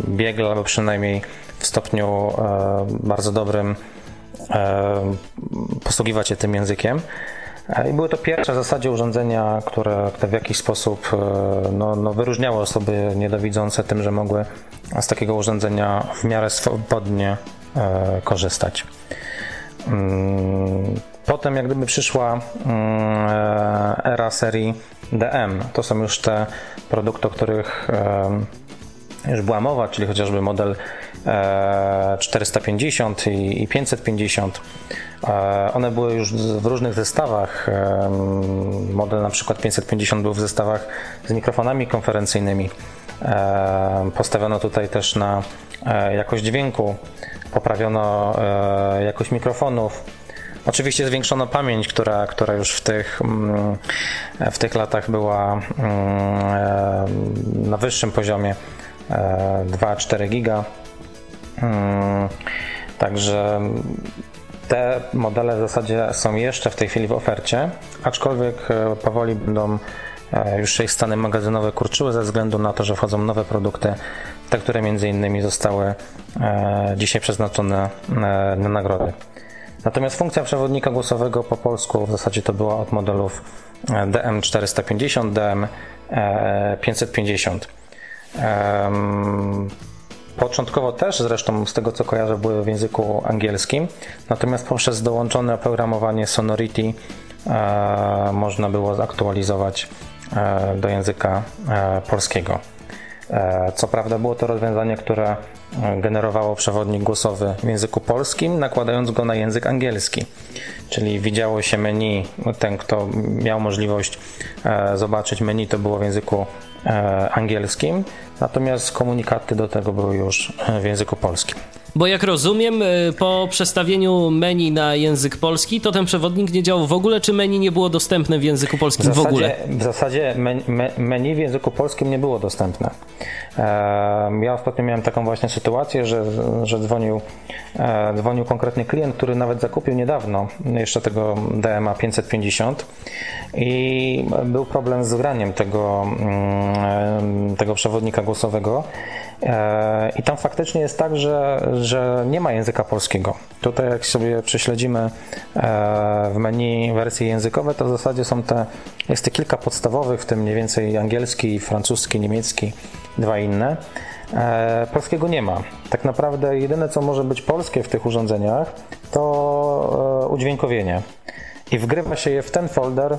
B: biegle, albo przynajmniej w stopniu bardzo dobrym posługiwać się tym językiem. E, I były to pierwsze w zasadzie urządzenia, które, które w jakiś sposób e, no, no, wyróżniały osoby niedowidzące tym, że mogły z takiego urządzenia w miarę swobodnie korzystać. Mm, potem jak gdyby przyszła mm, era serii DM. To są już te produkty, o których już była mowa, czyli chociażby model 450 i 550. E, one były już w różnych zestawach. E, model na przykład 550 był w zestawach z mikrofonami konferencyjnymi. E, postawiono tutaj też na jakość dźwięku, poprawiono jakość mikrofonów. Oczywiście zwiększono pamięć, która, która już w tych, mm, w tych latach była mm, na wyższym poziomie 2-4 giga. Mm, także te modele w zasadzie są jeszcze w tej chwili w ofercie, aczkolwiek e, powoli będą e, już ich stany magazynowe kurczyły ze względu na to, że wchodzą nowe produkty, te, które między innymi zostały e, dzisiaj przeznaczone na nagrody. Natomiast funkcja przewodnika głosowego po polsku w zasadzie to była od modelów DM450, DM550. Początkowo też zresztą z tego co kojarzę były w języku angielskim, natomiast poprzez dołączone oprogramowanie Sonority e, można było zaktualizować e, do języka e, polskiego. E, co prawda było to rozwiązanie, które e, generowało przewodnik głosowy w języku polskim, nakładając go na język angielski. Czyli widziało się menu, ten kto miał możliwość e, zobaczyć menu, to było w języku angielskim, natomiast komunikaty do tego były już w języku polskim.
A: Bo jak rozumiem, y, po przestawieniu menu na język polski, to ten przewodnik nie działał w ogóle, czy menu nie było dostępne w języku polskim w, zasadzie, w ogóle?
B: W zasadzie menu w języku polskim nie było dostępne. Ja ostatnio miałem taką właśnie sytuację, że, że dzwonił, e, dzwonił konkretny klient, który nawet zakupił niedawno jeszcze tego DMA 550 i był problem z graniem tego, mm, tego przewodnika głosowego. E, I tam faktycznie jest tak, że, że nie ma języka polskiego. Tutaj, jak sobie prześledzimy e, w menu wersje językowe, to w zasadzie są te, jest te kilka podstawowych, w tym mniej więcej angielski, francuski, niemiecki, dwa inne. E, polskiego nie ma. Tak naprawdę jedyne, co może być polskie w tych urządzeniach, to udźwiękowienie. I wgrywa się je w ten folder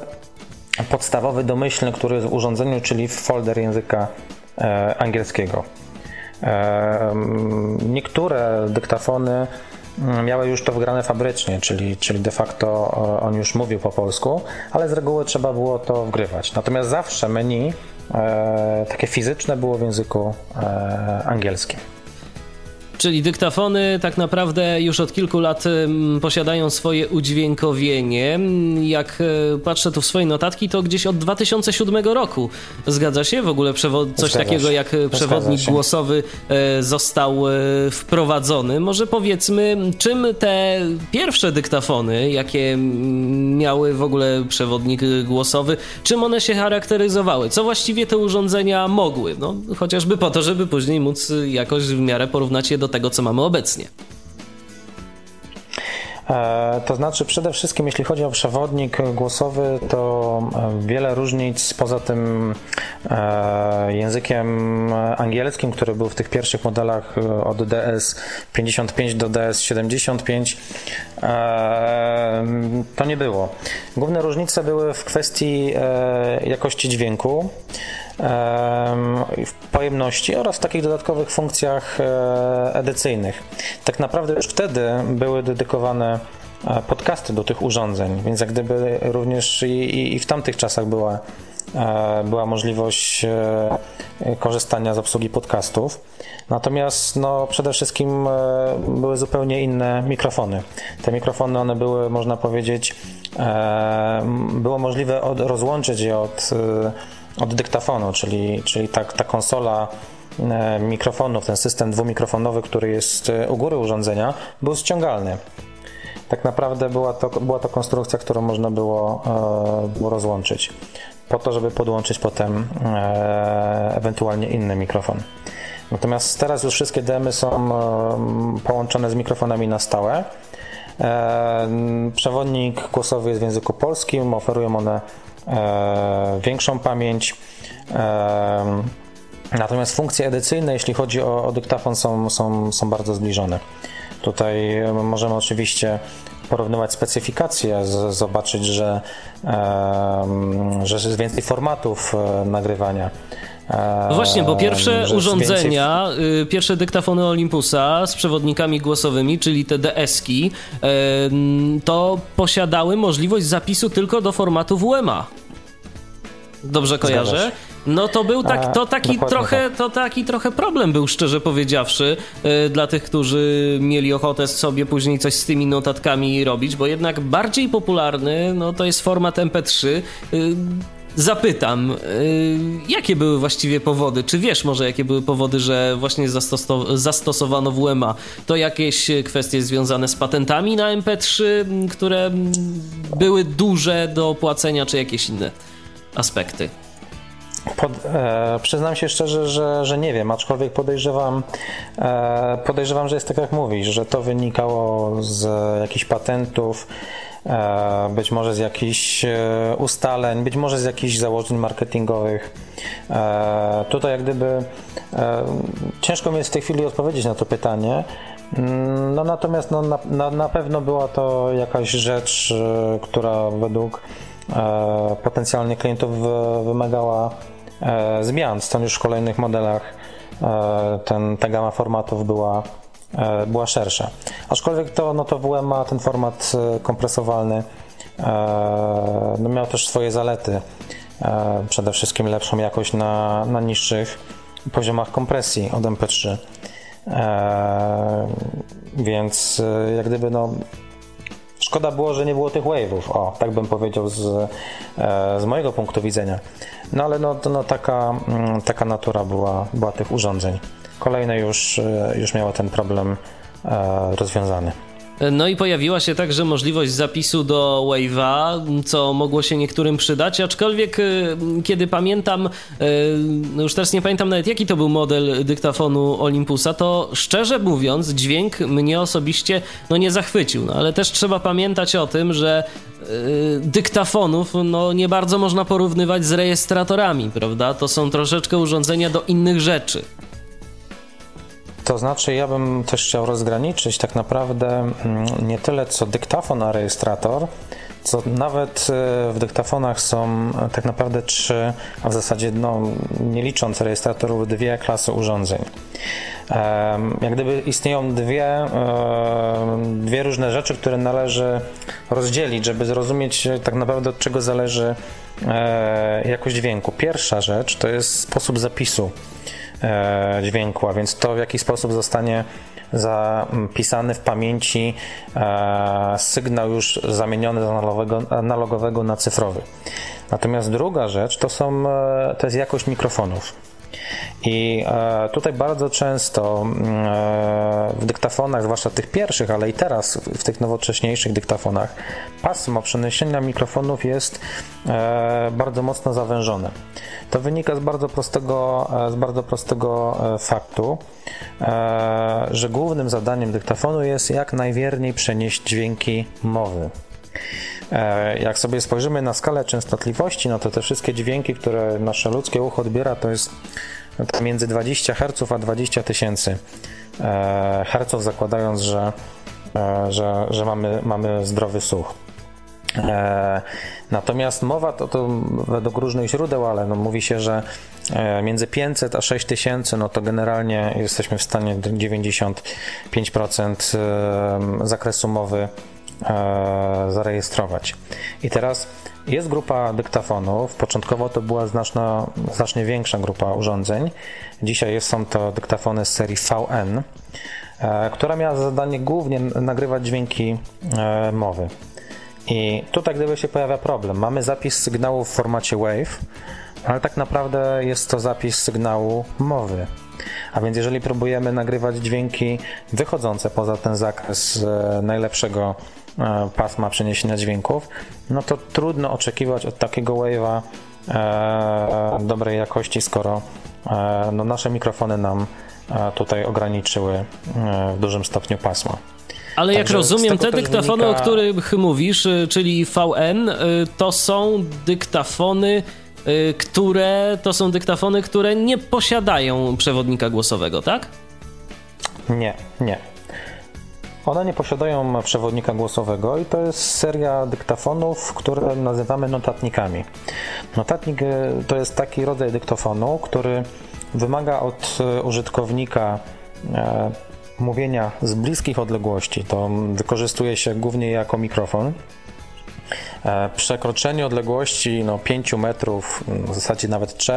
B: podstawowy, domyślny, który jest w urządzeniu, czyli w folder języka angielskiego. Niektóre dyktafony mm, miały już to wgrane fabrycznie, czyli, czyli de facto on już mówił po polsku, ale z reguły trzeba było to wgrywać. Natomiast zawsze menu e, takie fizyczne było w języku e, angielskim.
A: Czyli dyktafony tak naprawdę już od kilku lat posiadają swoje udźwiękowienie. Jak e, patrzę tu w swoje notatki, to gdzieś od 2007 roku. Zgadza się? W ogóle przewod- coś Zgadza takiego się. jak e, przewodnik głosowy e, został wprowadzony. Może powiedzmy, czym te pierwsze dyktafony, jakie miały w ogóle przewodnik głosowy, czym one się charakteryzowały? Co właściwie te urządzenia mogły? No, chociażby po to, żeby później móc jakoś w miarę porównać je do do tego, co mamy obecnie.
B: E, to znaczy, przede wszystkim, jeśli chodzi o przewodnik głosowy, to e, wiele różnic poza tym e, językiem angielskim, który był w tych pierwszych modelach od DS55 do DS75, to nie było. Główne różnice były w kwestii jakości dźwięku w pojemności oraz w takich dodatkowych funkcjach e, edycyjnych. Tak naprawdę już wtedy były dedykowane e, podcasty do tych urządzeń, więc jak gdyby również i, i w tamtych czasach była, e, była możliwość korzystania z obsługi podcastów. Natomiast no, przede wszystkim były zupełnie inne mikrofony. Te mikrofony, one były, można powiedzieć, było możliwe od, rozłączyć je od od dyktafonu, czyli, czyli ta, ta konsola e, mikrofonów, ten system dwumikrofonowy, który jest e, u góry urządzenia, był ściągalny. Tak naprawdę była to, była to konstrukcja, którą można było, e, było rozłączyć, po to, żeby podłączyć potem ewentualnie inny mikrofon. Natomiast teraz już wszystkie demy są połączone z mikrofonami na stałe. Przewodnik głosowy jest w języku polskim, oferują one większą pamięć. E, natomiast funkcje edycyjne, jeśli chodzi o, o dyktafon, są, są, są bardzo zbliżone. Tutaj możemy oczywiście porównywać specyfikacje, z, zobaczyć, że, e, że jest więcej formatów nagrywania.
A: No właśnie, bo pierwsze urządzenia, więcej... pierwsze dyktafony Olympusa z przewodnikami głosowymi, czyli te DS-ki, to posiadały możliwość zapisu tylko do formatu WMA. Dobrze kojarzę? No to był tak, to taki trochę, tak. to taki trochę problem był, szczerze powiedziawszy, yy, dla tych, którzy mieli ochotę sobie później coś z tymi notatkami robić, bo jednak bardziej popularny, no to jest format MP3. Yy, zapytam, yy, jakie były właściwie powody? Czy wiesz może, jakie były powody, że właśnie zastoso zastosowano WMA? To jakieś kwestie związane z patentami na MP3, które były duże do opłacenia, czy jakieś inne? Aspekty?
B: Pod, e, przyznam się szczerze, że, że nie wiem, aczkolwiek podejrzewam, e, podejrzewam, że jest tak jak mówisz, że to wynikało z jakichś patentów, e, być może z jakichś e, ustaleń, być może z jakichś założeń marketingowych. E, tutaj jak gdyby e, ciężko mi jest w tej chwili odpowiedzieć na to pytanie. Mm, no natomiast no, na, na, pewno była to jakaś rzecz, która według potencjalnie klientów wymagała e, zmian, stąd już w kolejnych modelach e, ten, ta gama formatów była, była szersza. Aczkolwiek to, no to WM ma ten format kompresowalny, no miał też swoje zalety. Przede wszystkim lepszą jakość na, na niższych poziomach kompresji od MP3. Więc jak gdyby no, Szkoda było, że nie było tych wave'ów, o, tak bym powiedział z, e, z mojego punktu widzenia. No ale no, no taka, mm, taka natura była, była tych urządzeń. Kolejne już, e, już miało ten problem e, rozwiązany.
A: No i pojawiła się także możliwość zapisu do Wave'a, co mogło się niektórym przydać, aczkolwiek y, kiedy pamiętam, y, no już teraz nie pamiętam nawet jaki to był model dyktafonu Olympusa, to szczerze mówiąc dźwięk mnie osobiście no nie zachwycił, no ale też trzeba pamiętać o tym, że y, dyktafonów no nie bardzo można porównywać z rejestratorami, prawda? To są troszeczkę urządzenia do innych rzeczy.
B: To znaczy, ja bym też chciał rozgraniczyć tak naprawdę mm, nie tyle co dyktafon, a rejestrator, co nawet e, w dyktafonach są tak naprawdę trzy, a w zasadzie no, nie licząc rejestratorów, dwie klasy urządzeń. Jak gdyby istnieją dwie, dwie różne rzeczy, które należy rozdzielić, żeby zrozumieć tak naprawdę od czego zależy jakość dźwięku. Pierwsza rzecz to jest sposób zapisu dźwięku, a więc to w jaki sposób zostanie zapisany w pamięci e, sygnał już zamieniony z analogowego, analogowego na cyfrowy. Natomiast druga rzecz to, są, e, to jest jakość mikrofonów. I e, tutaj bardzo często w dyktafonach, zwłaszcza tych pierwszych, ale i teraz w tych nowocześniejszych dyktafonach, pasmo przeniesienia mikrofonów jest bardzo mocno zawężone. To wynika z bardzo prostego, z bardzo prostego faktu, E, że głównym zadaniem dyktafonu jest jak najwierniej przenieść dźwięki mowy. E, jak sobie spojrzymy na skalę częstotliwości, no to te wszystkie dźwięki, które nasze ludzkie ucho odbiera, to jest między 20 Hz a 20 tysięcy e, Hz, zakładając, że, że, że mamy, mamy zdrowy słuch. E, natomiast mowa to, to według różnych źródeł, ale no mówi się, że e, między 500 a 6000 no to generalnie jesteśmy w stanie 95% e, zakresu mowy zarejestrować. I teraz jest grupa dyktafonów. Początkowo to była znacznie większa grupa urządzeń. Dzisiaj są to dyktafony z serii VN, która miała zadanie głównie nagrywać dźwięki mowy. I tutaj gdyby się pojawia problem. Mamy zapis sygnału w formacie WAVE, ale tak naprawdę jest to zapis sygnału mowy. A więc jeżeli próbujemy nagrywać dźwięki wychodzące poza ten zakres e, najlepszego e, pasma przeniesienia dźwięków, no to trudno oczekiwać od takiego wave'a e, dobrej jakości, skoro no nasze mikrofony nam tutaj ograniczyły w dużym stopniu pasmo.
A: Ale jak rozumiem, te dyktafony, wynika... o których mówisz, czyli VN, to są dyktafony, które to są dyktafony, które nie posiadają przewodnika głosowego, tak?
B: Nie, nie. One nie posiadają przewodnika głosowego i to jest seria dyktafonów, które nazywamy notatnikami. Notatnik to jest taki rodzaj dyktafonu, który wymaga od użytkownika e, mówienia z bliskich odległości to wykorzystuje się głównie jako mikrofon. E, przekroczenie odległości no, 5 metrów, w zasadzie nawet 3,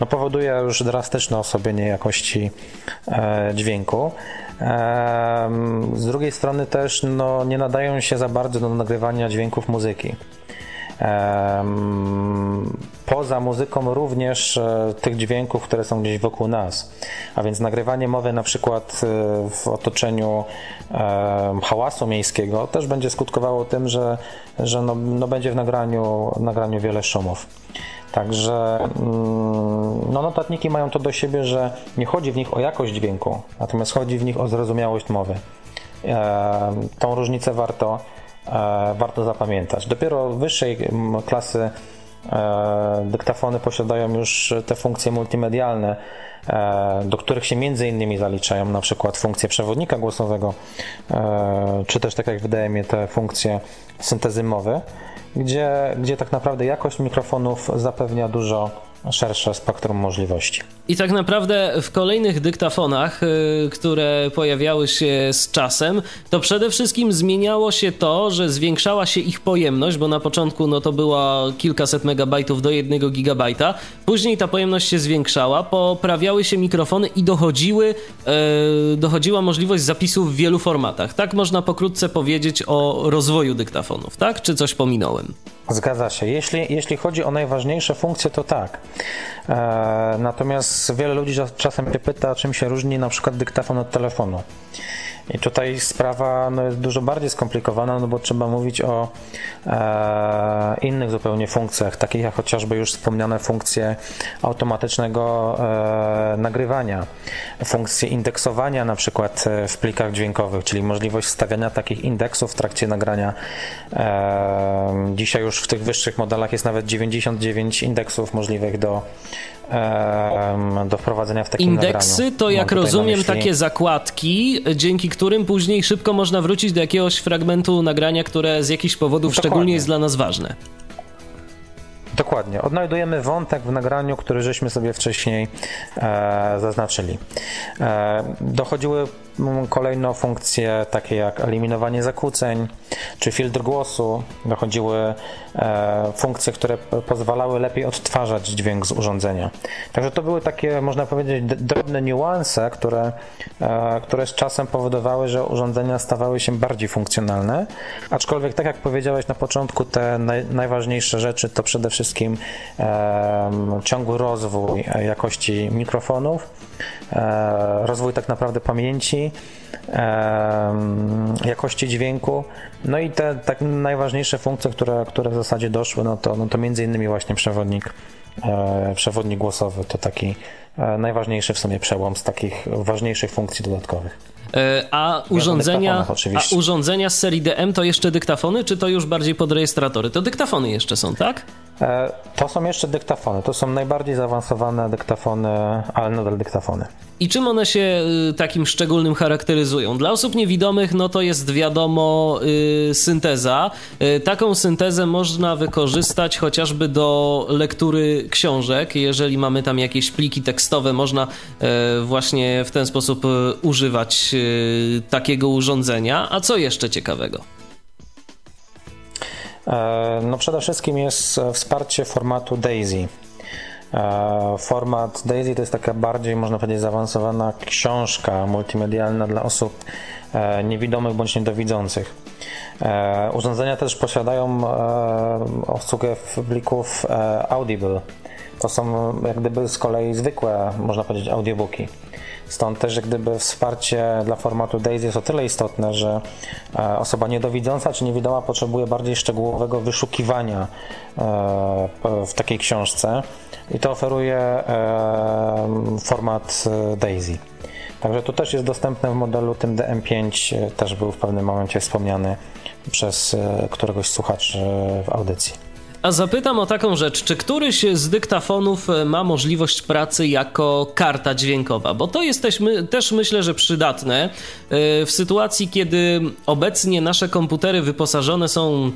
B: no, powoduje już drastyczne osłabienie jakości e, dźwięku. Z drugiej strony też no, nie nadają się za bardzo do nagrywania dźwięków muzyki. Poza muzyką również e, tych dźwięków, które są gdzieś wokół nas. A więc nagrywanie mowy na przykład e, w otoczeniu hałasu miejskiego też będzie skutkowało tym, że, że no, no będzie w nagraniu, nagraniu wiele szumów. Także mm, no, notatniki mają to do siebie, że nie chodzi w nich o jakość dźwięku, natomiast chodzi w nich o zrozumiałość mowy. Tą różnicę warto, E, warto zapamiętać. Dopiero wyższej klasy e, dyktafony posiadają już te funkcje multimedialne, e, do których się między innymi zaliczają na przykład funkcje przewodnika głosowego, czy też tak jak wydaje mi te funkcje syntezy mowy, gdzie, gdzie tak naprawdę jakość mikrofonów zapewnia dużo szersze spektrum możliwości.
A: I tak naprawdę w kolejnych dyktafonach, y, które pojawiały się z czasem, to przede wszystkim zmieniało się to, że zwiększała się ich pojemność, bo na początku no to było kilkaset megabajtów do jednego gigabajta. Później ta pojemność się zwiększała, poprawiały się mikrofony i dochodziły, e, dochodziła możliwość zapisu w wielu formatach. Tak można pokrótce powiedzieć o rozwoju dyktafonów, tak? Czy coś pominąłem?
B: Zgadza się. Jeśli, jeśli chodzi o najważniejsze funkcje, to tak. E, natomiast wiele ludzi czasem pyta, czym się różni na przykład dyktafon od telefonu. I tutaj sprawa no, jest dużo bardziej skomplikowana, no bo trzeba mówić o e, innych zupełnie funkcjach, takich jak chociażby już wspomniane funkcje automatycznego e, nagrywania, funkcje indeksowania na przykład e, w plikach dźwiękowych, czyli możliwość stawiania takich indeksów w trakcie nagrania. E, dzisiaj już w tych wyższych modelach jest nawet 99 indeksów możliwych do do wprowadzenia w takim
A: Indeksy
B: nagraniu.
A: to, jak rozumiem, takie zakładki, dzięki którym później szybko można wrócić do jakiegoś fragmentu nagrania, które z jakichś powodów Dokładnie. szczególnie jest dla nas ważne.
B: Dokładnie. Odnajdujemy wątek w nagraniu, który żeśmy sobie wcześniej e, zaznaczyli. E, dochodziły kolejno funkcje takie jak eliminowanie zakłóceń czy filtr głosu. Dochodziły e, funkcje, które pozwalały lepiej odtwarzać dźwięk z urządzenia. Także to były takie, można powiedzieć, drobne niuanse, które, e, które z czasem powodowały, że urządzenia stawały się bardziej funkcjonalne. Aczkolwiek, tak jak powiedziałeś na początku, te naj, najważniejsze rzeczy to przede wszystkim e, ciągły rozwój jakości mikrofonów, e, rozwój tak naprawdę pamięci jakości dźwięku. No i te tak najważniejsze funkcje, które, które w zasadzie doszły, no to, no to między innymi właśnie przewodnik, e, przewodnik głosowy to taki e, najważniejszy w sumie przełom z takich ważniejszych funkcji dodatkowych.
A: E, a urządzenia, a urządzenia z serii DM to jeszcze dyktafony, czy to już bardziej podrejestratory? To dyktafony jeszcze są, tak?
B: To są jeszcze dyktafony. To są najbardziej zaawansowane dyktafony, ale nadal dyktafony.
A: I czym one się y, takim szczególnym charakteryzują? Dla osób niewidomych, no to jest wiadomo yy, synteza. Yy, taką syntezę można wykorzystać chociażby do lektury książek. Jeżeli mamy tam jakieś pliki tekstowe, można właśnie w ten sposób y, używać y, takiego urządzenia. A co jeszcze ciekawego?
B: E, no przede wszystkim jest e, wsparcie formatu DAISY. E, format Daisy to jest taka bardziej, można powiedzieć, zaawansowana książka multimedialna dla osób niewidomych bądź niedowidzących. Urządzenia też posiadają obsługę plików Audible. To są jak gdyby z kolei zwykłe, można powiedzieć, audiobooki. Stąd też jak gdyby wsparcie dla formatu DAISY jest o tyle istotne, że osoba niedowidząca czy niewidoma potrzebuje bardziej szczegółowego wyszukiwania w takiej książce i to oferuje format e, DAISY. Także to też jest dostępne w modelu tym DM5, e, też był w pewnym momencie wspomniany przez e, któregoś słuchaczy w audycji.
A: A zapytam o taką rzecz, czy któryś z dyktafonów ma możliwość pracy jako karta dźwiękowa? Bo to jest też, myślę, że przydatne w sytuacji, kiedy obecnie nasze komputery wyposażone są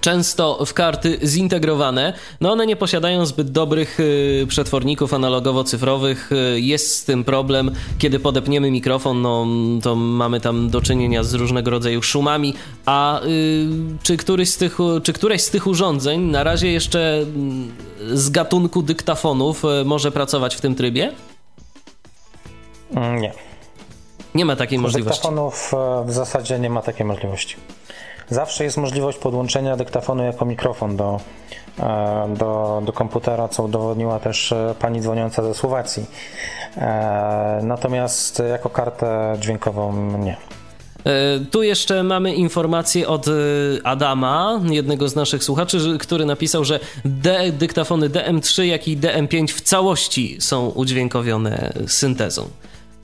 A: często w karty zintegrowane. No one nie posiadają zbyt dobrych y, przetworników analogowo-cyfrowych. Y, jest z tym problem, kiedy podepniemy mikrofon, no to mamy tam do czynienia z różnego rodzaju szumami. A y, czy, któryś z tych, czy któreś z tych urządzeń na razie jeszcze mm, z gatunku dyktafonów może pracować w tym trybie?
B: Mm, nie.
A: Nie ma takiej możliwości.
B: Dyktafonów e, w zasadzie nie ma takiej możliwości. Zawsze jest możliwość podłączenia dyktafonu jako mikrofon do, e, do, do komputera, co udowodniła też e, pani dzwoniąca ze Słowacji. E, natomiast jako kartę dźwiękową nie.
A: Tu jeszcze mamy informację od Adama, jednego z naszych słuchaczy, który napisał, że D dyktafony DM3, jak i DM5 w całości są udźwiękowione syntezą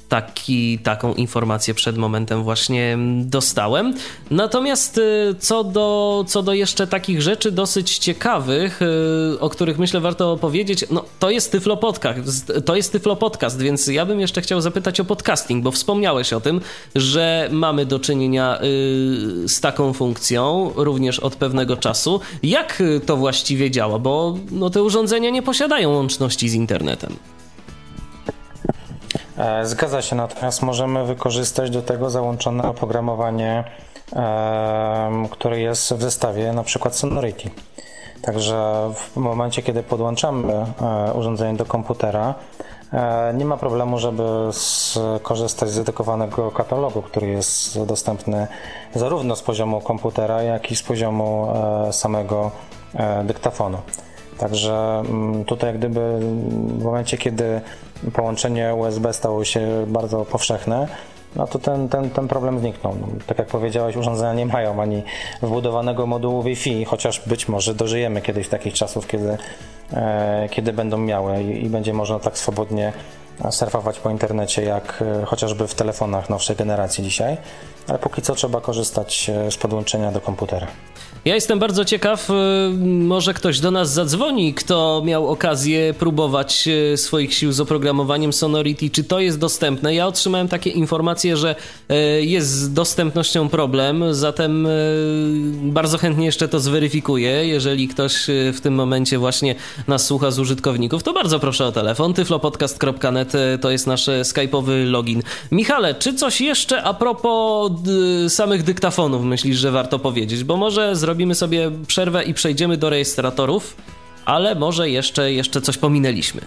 A: taki, taką informację przed momentem właśnie dostałem. Natomiast y, co do, co do jeszcze takich rzeczy dosyć ciekawych, y, o których myślę warto opowiedzieć, no to jest Tyflo Podcast, to jest Tyflo Podcast, więc ja bym jeszcze chciał zapytać o podcasting, bo wspomniałeś o tym, że mamy do czynienia y, z taką funkcją również od pewnego czasu. Jak to właściwie działa? Bo no, te urządzenia nie posiadają łączności z internetem.
B: E, zgadza się, natomiast możemy wykorzystać do tego załączone oprogramowanie, które jest w zestawie, na przykład Sonority. Także w momencie, kiedy podłączamy e, urządzenie do komputera, e, nie ma problemu, żeby skorzystać z dedykowanego katalogu, który jest dostępny zarówno z poziomu komputera, jak i z poziomu samego dyktafonu. Także mm, tutaj gdyby w momencie, kiedy połączenie USB stało się bardzo powszechne, no to ten, ten, ten problem zniknął. No, tak jak powiedziałeś, urządzenia nie mają ani wbudowanego modułu Wi-Fi, chociaż być może dożyjemy kiedyś takich czasów, kiedy, e, kiedy będą miały i, i będzie można tak swobodnie surfować po internecie, jak e, chociażby w telefonach nowszej generacji dzisiaj, ale póki co trzeba korzystać e, z podłączenia do komputera.
A: Ja jestem bardzo ciekaw, y, może ktoś do nas zadzwoni, kto miał okazję próbować y, swoich sił z oprogramowaniem Sonority. Czy to jest dostępne? Ja otrzymałem takie informacje, że y, jest z dostępnością problem, zatem bardzo chętnie jeszcze to zweryfikuję. Jeżeli ktoś w tym momencie właśnie nas słucha z użytkowników, to bardzo proszę o telefon. tyflopodcast.net to jest nasz skype'owy login. Michale, czy coś jeszcze a propos samych dyktafonów myślisz, że warto powiedzieć? Bo może zrobimy sobie przerwę i przejdziemy do rejestratorów, ale może jeszcze, jeszcze coś pominęliśmy.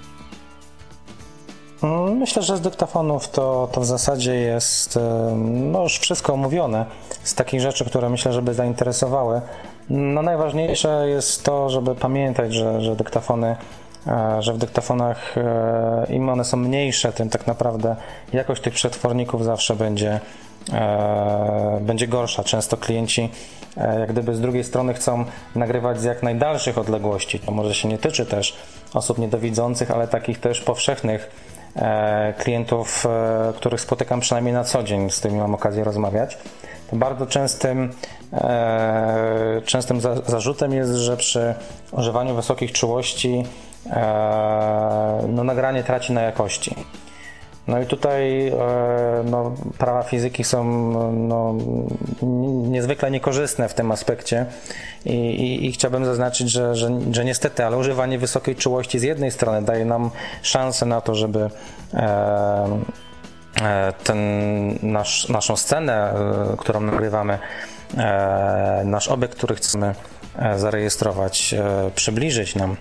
B: Mm, myślę, że z dyktafonów to, to w zasadzie jest no już wszystko omówione. Z takich rzeczy, które myślę, żeby zainteresowały. No najważniejsze jest to, żeby pamiętać, że, że dyktafony e, że w dyktafonach e, im one są mniejsze, tym tak naprawdę jakość tych przetworników zawsze będzie, będzie gorsza. Często klienci E, jak gdyby z drugiej strony chcą nagrywać z jak najdalszych odległości. To może się nie tyczy też osób niedowidzących, ale takich też powszechnych e, klientów, e, których spotykam przynajmniej na co dzień, z którymi mam okazję rozmawiać. To bardzo częstym, częstym zarzutem jest, że przy używaniu wysokich czułości no, nagranie traci na jakości. No i tutaj e, no, prawa fizyki są no, niezwykle niekorzystne w tym aspekcie. I, i, i chciałbym zaznaczyć, że, że, że, niestety, ale używanie wysokiej czułości z jednej strony daje nam szansę na to, żeby e, e ten nasz, naszą scenę, którą nagrywamy, nasz obiekt, który chcemy zarejestrować, przybliżyć nam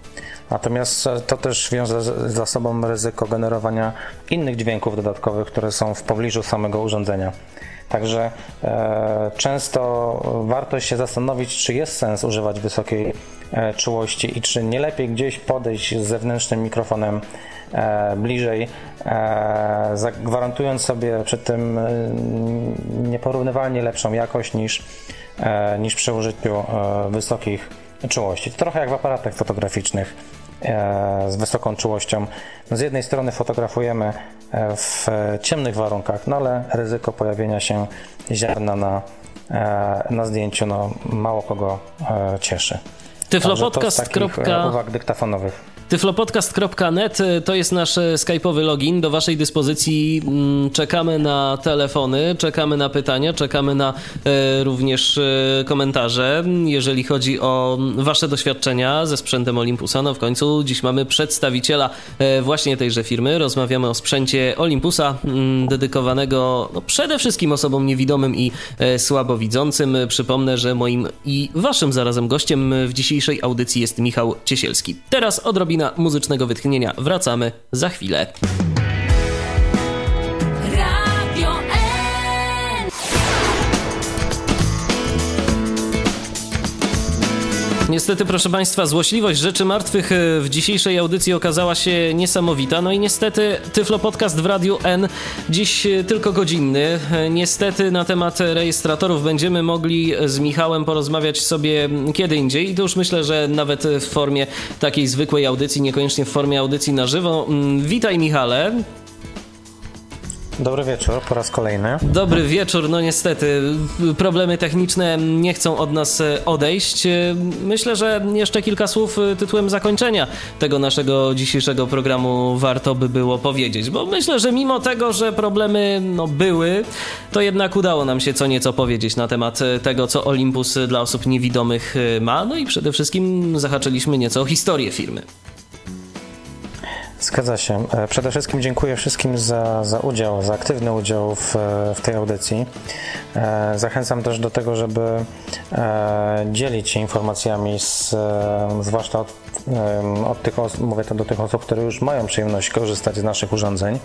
B: Natomiast to też wiąże za sobą ryzyko generowania innych dźwięków dodatkowych, które są w pobliżu samego urządzenia. Także e, często warto się zastanowić, czy jest sens używać wysokiej e, czułości i czy nie lepiej gdzieś podejść z zewnętrznym mikrofonem e, bliżej, e, zagwarantując sobie przy tym e, nieporównywalnie lepszą jakość niż, e, niż przy użyciu wysokich czułości. To trochę jak w aparatach fotograficznych E, z wysoką czułością. No, z jednej strony fotografujemy e, w ciemnych warunkach, no ale ryzyko pojawienia się ziarna na, e, na zdjęciu no, mało kogo cieszy.
A: Tyflopodcast.
B: uwag dyktafonowych.
A: Tyflopodcast.net y, to jest nasz y, skype'owy login. Do Waszej dyspozycji mm, czekamy na telefony, czekamy na pytania, czekamy na e, również komentarze, jeżeli chodzi o Wasze doświadczenia ze sprzętem Olympusa. No w końcu dziś mamy przedstawiciela właśnie tejże firmy. Rozmawiamy o sprzęcie Olympusa, mm, dedykowanego no, przede wszystkim osobom niewidomym i słabowidzącym. Przypomnę, że moim i Waszym zarazem gościem w dzisiejszej audycji jest Michał Ciesielski. Teraz odrobinę godzina muzycznego wytchnienia. Wracamy za chwilę. Niestety, proszę Państwa, złośliwość rzeczy martwych e, w dzisiejszej audycji okazała się niesamowita. No i niestety, Tyflo Podcast w Radiu N dziś e, tylko godzinny. E, niestety na temat rejestratorów będziemy mogli z Michałem porozmawiać sobie kiedy indziej. I to już myślę, że nawet w formie takiej zwykłej audycji, niekoniecznie w formie audycji na żywo. Mm, witaj Michale.
B: Dobry wieczór, po raz kolejny.
A: Dobry wieczór, no niestety problemy techniczne nie chcą od nas e, odejść. E, myślę, że jeszcze kilka słów e, tytułem zakończenia tego naszego dzisiejszego programu warto by było powiedzieć, bo myślę, że mimo tego, że problemy no, były, to jednak udało nam się co nieco powiedzieć na temat tego, co Olympus dla osób niewidomych ma, no i przede wszystkim zahaczyliśmy nieco o historię firmy.
B: Zgadza się. E, przede wszystkim dziękuję wszystkim za, za udział, za aktywny udział w, w tej audycji. E, zachęcam też do tego, żeby e, dzielić się informacjami, z, zwłaszcza od, od tych osób, mówię to do tych osób, które już mają przyjemność korzystać z naszych urządzeń.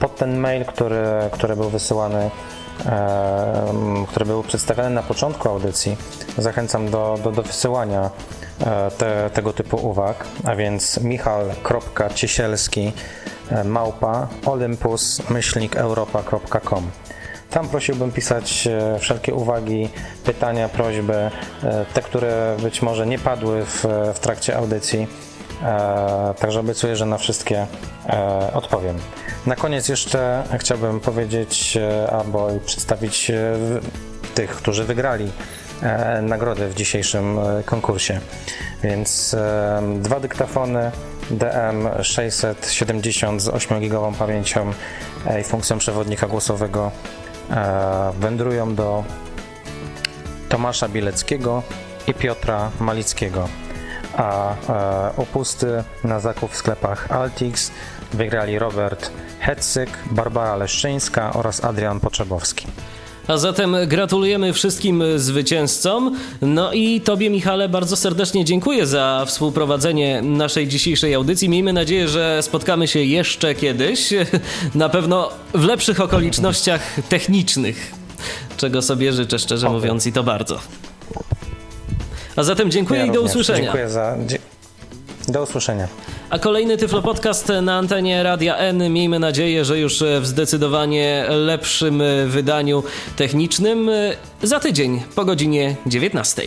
B: Pod ten mail, który, który był wysyłany który był przedstawiony na początku audycji, zachęcam do, do, do wysyłania te, tego typu uwag, a więc michal.ciesielski e, małpa olympus-europa.com tam prosiłbym pisać e, wszelkie uwagi, pytania, prośby, te, które być może nie padły w, w trakcie audycji. Także obiecuję, że na wszystkie odpowiem. Na koniec jeszcze chciałbym powiedzieć albo przedstawić tych, którzy wygrali e, nagrody w dzisiejszym e, konkursie. Więc e, dwa dyktafony DM670 z 8 GB pamięcią i funkcją przewodnika głosowego wędrują do Tomasza Bieleckiego i Piotra Malickiego, a opusty na zakup w sklepach Altix wygrali Robert Hetzyk, Barbara Leszczyńska oraz Adrian Potrzebowski.
A: A zatem gratulujemy wszystkim zwycięzcom. No i Tobie, Michale, bardzo serdecznie dziękuję za współprowadzenie naszej dzisiejszej audycji. Miejmy nadzieję, że spotkamy się jeszcze kiedyś. Na pewno w lepszych okolicznościach technicznych, czego sobie życzę, szczerze mówiąc, i to bardzo. A zatem dziękuję ja i do usłyszenia.
B: Dziękuję za. Do usłyszenia.
A: A kolejny Tyflo Podcast na antenie Radia N. Miejmy nadzieję, że już w zdecydowanie lepszym wydaniu technicznym za tydzień po godzinie 19.